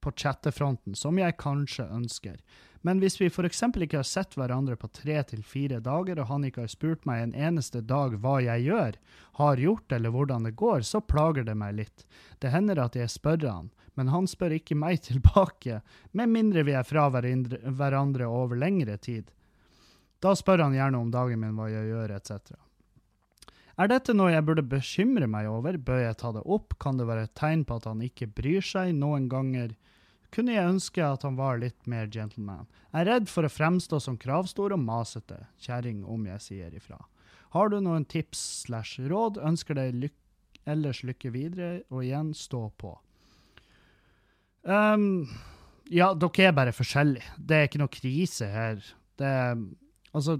på chattefronten som jeg kanskje ønsker. Men hvis vi f.eks. ikke har sett hverandre på tre til fire dager, og han ikke har spurt meg en eneste dag hva jeg gjør, har gjort eller hvordan det går, så plager det meg litt. Det hender at jeg spør han, men han spør ikke meg tilbake, med mindre vi er fra hverandre over lengre tid. Da spør han gjerne om dagen min, hva jeg gjør, etc. Er dette noe jeg burde bekymre meg over, bør jeg ta det opp, kan det være et tegn på at han ikke bryr seg, noen ganger kunne jeg ønske at han var litt mer gentleman. Jeg er redd for å fremstå som kravstor og masete, kjerring om jeg sier ifra. Har du noen tips slash råd, ønsker deg lyk ellers lykke videre, og igjen stå på. Um, ja, dere er bare forskjellige. Det er ikke noe krise her. Det Altså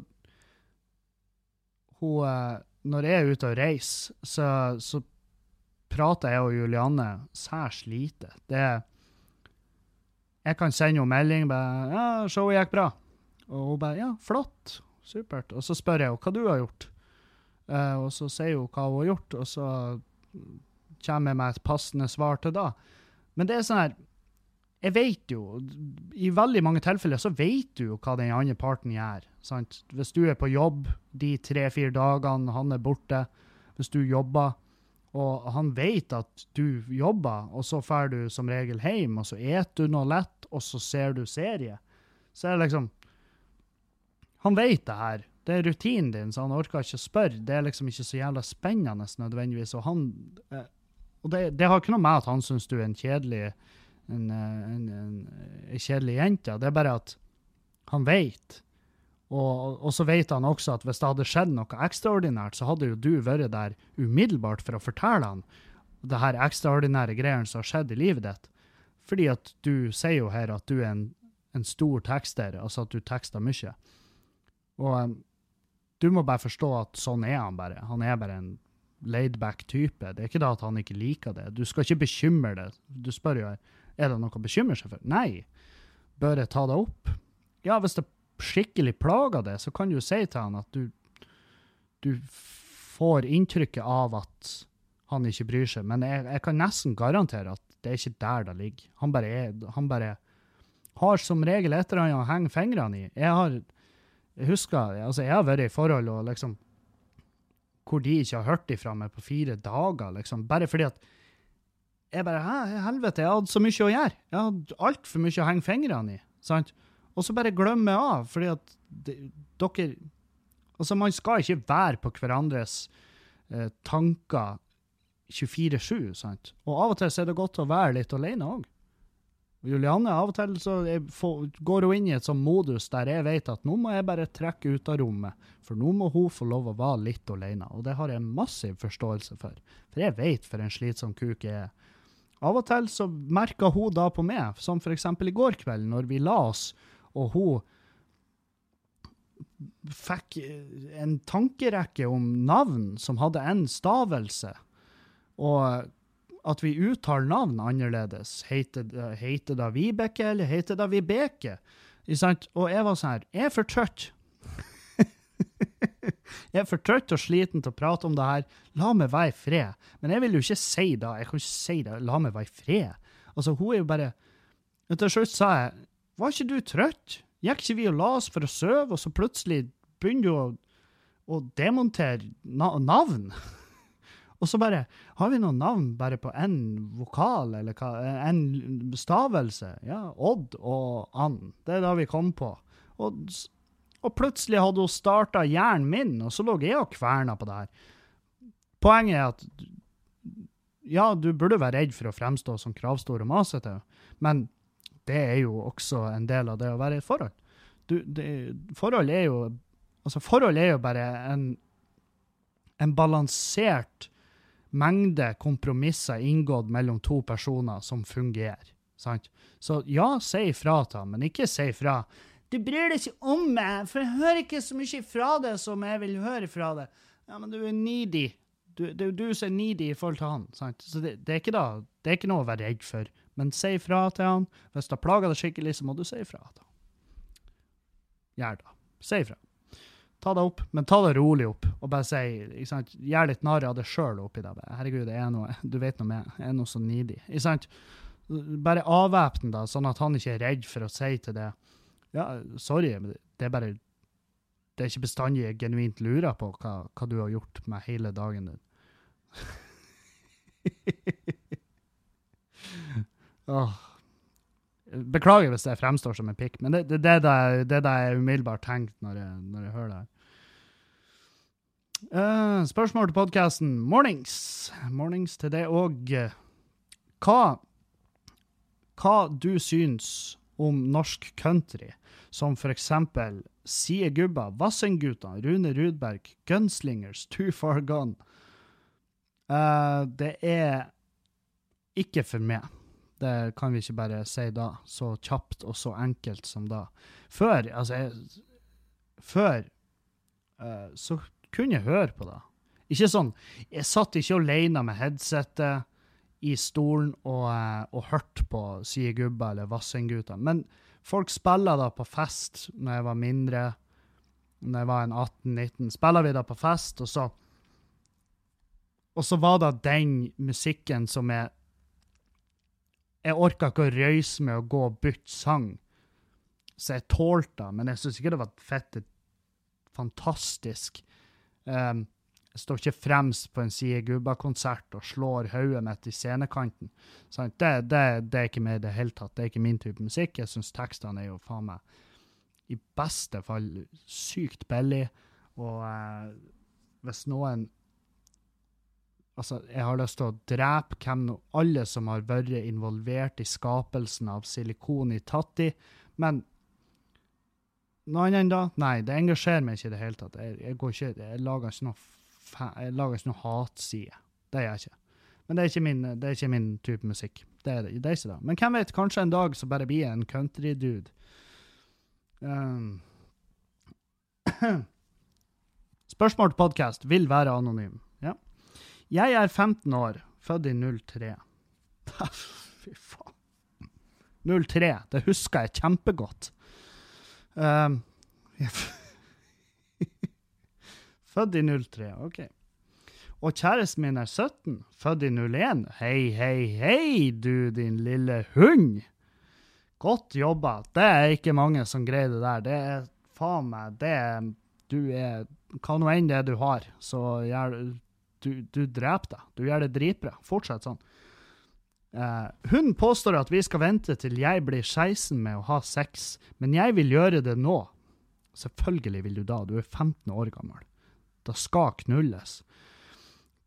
Hun eh, Når jeg er ute og reiser, så, så prater jeg og Julianne særs lite. Det er jeg kan sende henne melding bare 'Ja, showet gikk bra.' Og hun bare 'Ja, flott. Supert.' Og så spør jeg henne hva du har gjort. Uh, og så sier hun hva hun har gjort, og så kommer jeg med et passende svar til da. Men det er sånn her Jeg vet jo I veldig mange tilfeller så vet du jo hva den andre parten gjør. Sant? Hvis du er på jobb de tre-fire dagene han er borte, hvis du jobber og han vet at du jobber, og så drar du som regel hjem, og så eter du noe lett, og så ser du serie. Så er det liksom Han vet det her. Det er rutinen din, så han orker ikke å spørre. Det er liksom ikke så jævla spennende nødvendigvis. Og han eh, Og det, det har ikke noe med at han syns du er en kjedelig en, eh, en, en, en kjedelig jente. Det er bare at han vet og, og, så vet han også at hvis det hadde skjedd noe ekstraordinært, så hadde jo du vært der umiddelbart for å fortelle han det her ekstraordinære greiene som har skjedd i livet ditt. Fordi at du sier jo her at du er en, en stor tekster, altså at du tekster mye. Og um, du må bare forstå at sånn er han bare. Han er bare en laidback type. Det er ikke da at han ikke liker det. Du skal ikke bekymre deg. Du spør jo er det noe å bekymre seg for. Nei. Bør jeg ta det opp? Ja, hvis det skikkelig plager det, så kan du jo si til han at du, du får inntrykket av at han ikke bryr seg. Men jeg, jeg, kan nesten garantere at det er ikke der det ligger. Han bare, er, han bare har som regel et eller annet å henge fingrene i. Jeg har jeg husker, altså jeg har vært i forhold og liksom hvor de ikke har hørt ifra meg på fire dager, liksom. Bare fordi at jeg bare Hæ, helvete, jeg hadde så mye å gjøre. Jeg hadde altfor mye å henge fingrene i. sant? Og så bare glemme av, fordi at de, dere Altså, man skal ikke være på hverandres eh, tanker 24-7, sant? Og av og til så er det godt å være litt alene òg. Julianne, av og til så får, går hun inn i et sånn modus der jeg vet at nå må jeg bare trekke ut av rommet, for nå må hun få lov å være litt alene. Og det har jeg massiv forståelse for, for jeg vet for en slitsom kuk jeg er. Av og til så merker hun da på meg, som eksempel i går kveld, når vi la oss og hun fikk en tankerekke om navn som hadde en stavelse, og at vi uttaler navn annerledes. Heter det Vibeke, eller heter det Vibeke? Og jeg var sånn her Jeg er for trøtt. jeg er for trøtt og sliten til å prate om det her. La meg være i fred. Men jeg vil jo ikke si det. Jeg kan ikke si det. La meg være i fred. Altså, hun er jo bare Til slutt sa jeg var ikke du trøtt? Gikk ikke vi og la oss for å sove, og så plutselig begynner du å, å demontere na navn? og så bare Har vi noen navn bare på én vokal, eller? En stavelse? Ja, Odd og And. Det er da vi kom på. Og, og plutselig hadde hun starta hjernen min, og så lå jeg og kverna på det her. Poenget er at ja, du burde være redd for å fremstå som kravstor og masete, men det er jo også en del av det å være i et forhold. Du, det, forhold er jo Altså, forhold er jo bare en, en balansert mengde kompromisser inngått mellom to personer som fungerer. Sant? Så ja, si ifra til ham, men ikke si ifra. Du bryr deg ikke om meg, for jeg hører ikke så mye fra deg som jeg vil høre fra deg. Ja, men du er needy. Du, det er jo du som er needy i forhold til han. Sant? Så det, det, er da, det er ikke noe å være redd for. Men si ifra til han. Hvis det plager deg skikkelig, så må du si ifra til han. gjør det. Si ifra. Ta det opp, men ta det rolig opp, og bare si? Gjør litt narr av det sjøl oppi deg. Herregud, det er noe, du vet noe med Jeg er noe så nidig. Ikke sant? Bare avvæpne deg, sånn at han ikke er redd for å si til det Ja, sorry, men det er bare Det er ikke bestandig jeg genuint lurer på hva, hva du har gjort med hele dagen din. Åh. Beklager hvis det fremstår som en pikk, men det, det, det, er det, det er jeg umiddelbart tenker når jeg, når jeg hører det. her. Uh, spørsmål til podkasten. Mornings. Mornings til det òg. Hva, hva du syns om norsk country, som for eksempel Sie Gubba, Vassendgutta, Rune Rudberg, Gunslingers, Too Far Gone. Uh, det er ikke for meg. Det kan vi ikke bare si da, så kjapt og så enkelt som da. Før, altså jeg, Før uh, så kunne jeg høre på det. Ikke sånn Jeg satt ikke alene med headsetet i stolen og, uh, og hørte på Sie Gubba eller Vassendgutta, men folk spiller da på fest når jeg var mindre. Når jeg var en 18-19, spiller vi da på fest, og så Og så var det den musikken som jeg Jeg orka ikke å røyse med å gå og bytte sang, så jeg tålte det, men jeg syns ikke det var fett fantastisk. Um, jeg står ikke fremst på en Sie Gubba-konsert og slår hodet mitt i scenekanten. Det, det, det er ikke meg i det hele tatt. Det er ikke min type musikk. Jeg syns tekstene er jo faen meg i beste fall sykt billige. Og eh, hvis noen Altså, jeg har lyst til å drepe hvem alle som har vært involvert i skapelsen av silikon i Tatti, men noe annet enn da? Nei, det engasjerer meg ikke i det hele tatt. Jeg, jeg, ikke, jeg lager ikke noe, jeg lager ikke noe hatside. Det gjør jeg ikke. Men det er ikke min, det er ikke min type musikk. Det er, det, det er ikke det. Men hvem vet, kanskje en dag så bare blir jeg en country-dude. Um. Spørsmål til podkast vil være anonym. Jeg er 15 år, født i 03. Fy faen. 03, det husker jeg kjempegodt. Um, født i 03, OK. Og kjæresten min er 17, født i 01. Hei, hei, hei, du din lille hund! Godt jobba. Det er ikke mange som greier det der. Det er faen meg Det Du er Hva nå enn det du har, så gjør du Du dreper deg. Du gjør det dritbra. Fortsett sånn. Uh, hun påstår at vi skal vente til jeg blir 16 med å ha sex, men jeg vil gjøre det nå. Selvfølgelig vil du da, du er 15 år gammel. Da skal knulles.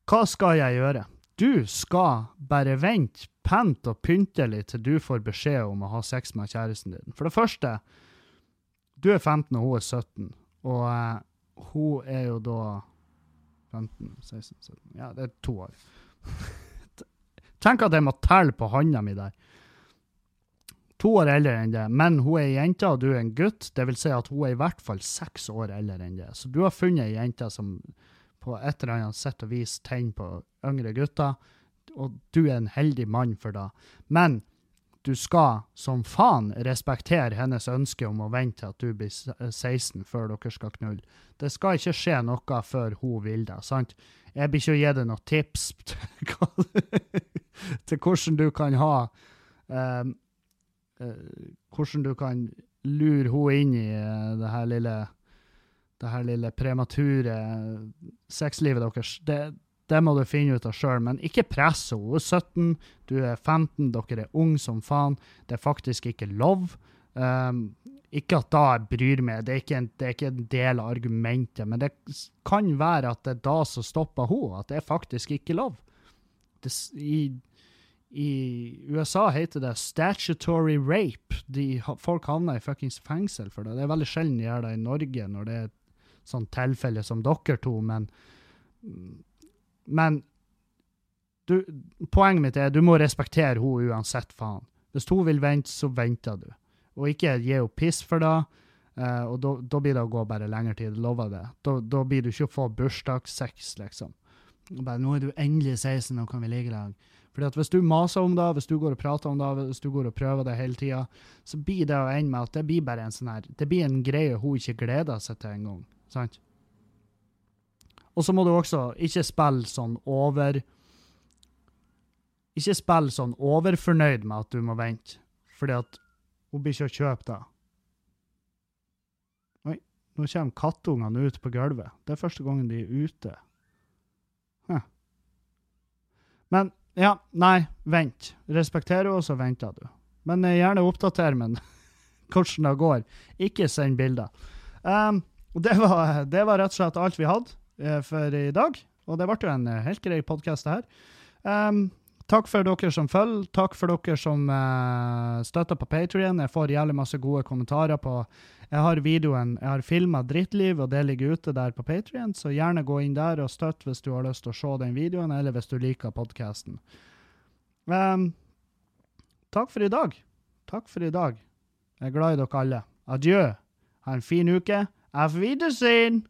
Hva skal jeg gjøre? Du skal bare vente pent og pyntelig til du får beskjed om å ha sex med kjæresten din. For det første, du er 15 og hun er 17, og uh, hun er jo da 15, 16, 17 Ja, det er to år. Tenk at jeg må telle på handa mi der. To år eldre enn det, men hun er ei jente og du er en gutt. Det vil si at hun er i hvert fall seks år eldre enn det. Så du har funnet ei jente som på et eller annet sett og vis tenner på yngre gutter, og du er en heldig mann for det. Men du skal som faen respektere hennes ønske om å vente til at du blir 16 før dere skal knulle. Det skal ikke skje noe før hun vil det, sant? Jeg blir ikke å gi deg noen tips til til hvordan du kan ha um, uh, Hvordan du kan lure henne inn i eh, det her lille det her lille premature sexlivet deres. Det, det må du finne ut av sjøl, men ikke press henne. Hun er 17, du er 15, dere er unge som faen. Det er faktisk ikke lov. Um, ikke at da jeg bryr meg, det er, ikke en, er ikke en del av argumentet, men det kan være at det er da som stopper henne, at det er faktisk ikke lov. Det, i, I USA heter det statutory rape. De, folk havner i fuckings fengsel for det. Det er veldig sjelden de gjør det i Norge når det er et sånt tilfelle som dere to, men Men du, poenget mitt er du må respektere henne uansett, faen. Hvis hun vil vente, så venter du. Og ikke gi henne piss for det. Uh, og da- blir det å gå bare lengre tid, lover det. Da, blir du ikke å få bursdagssex, liksom. Og Bare, 'Nå er du endelig 16, nå kan vi ligge i. Fordi at hvis du maser om det, hvis du går og prater om det, hvis du går og prøver det hele tida, så blir det å ende med at det blir bare en sånn her Det blir en greie hun ikke gleder seg til engang. Sant? Og så må du også ikke spille sånn over Ikke spille sånn overfornøyd med at du må vente, fordi at hun blir ikke å kjøpe det. Oi, nå kommer kattungene ut på gulvet. Det er første gangen de er ute. Huh. Men ja, nei, vent. Respekterer henne, så venter du. Men eh, gjerne oppdater meg hvordan det går. Ikke send bilder. Um, det, var, det var rett og slett alt vi hadde for i dag. Og det ble jo en uh, helt grei podkast, det her. Um, Takk for dere som følger. Takk for dere som uh, støtter på Patrion. Jeg får jævlig masse gode kommentarer på Jeg har videoen, jeg har filma Drittliv, og det ligger ute der på Patrion, så gjerne gå inn der og støtt hvis du har lyst til å se den videoen, eller hvis du liker podkasten. Um, takk for i dag. Takk for i dag. Jeg er glad i dere alle. Adjø. Ha en fin uke. Auf Wiedersehen!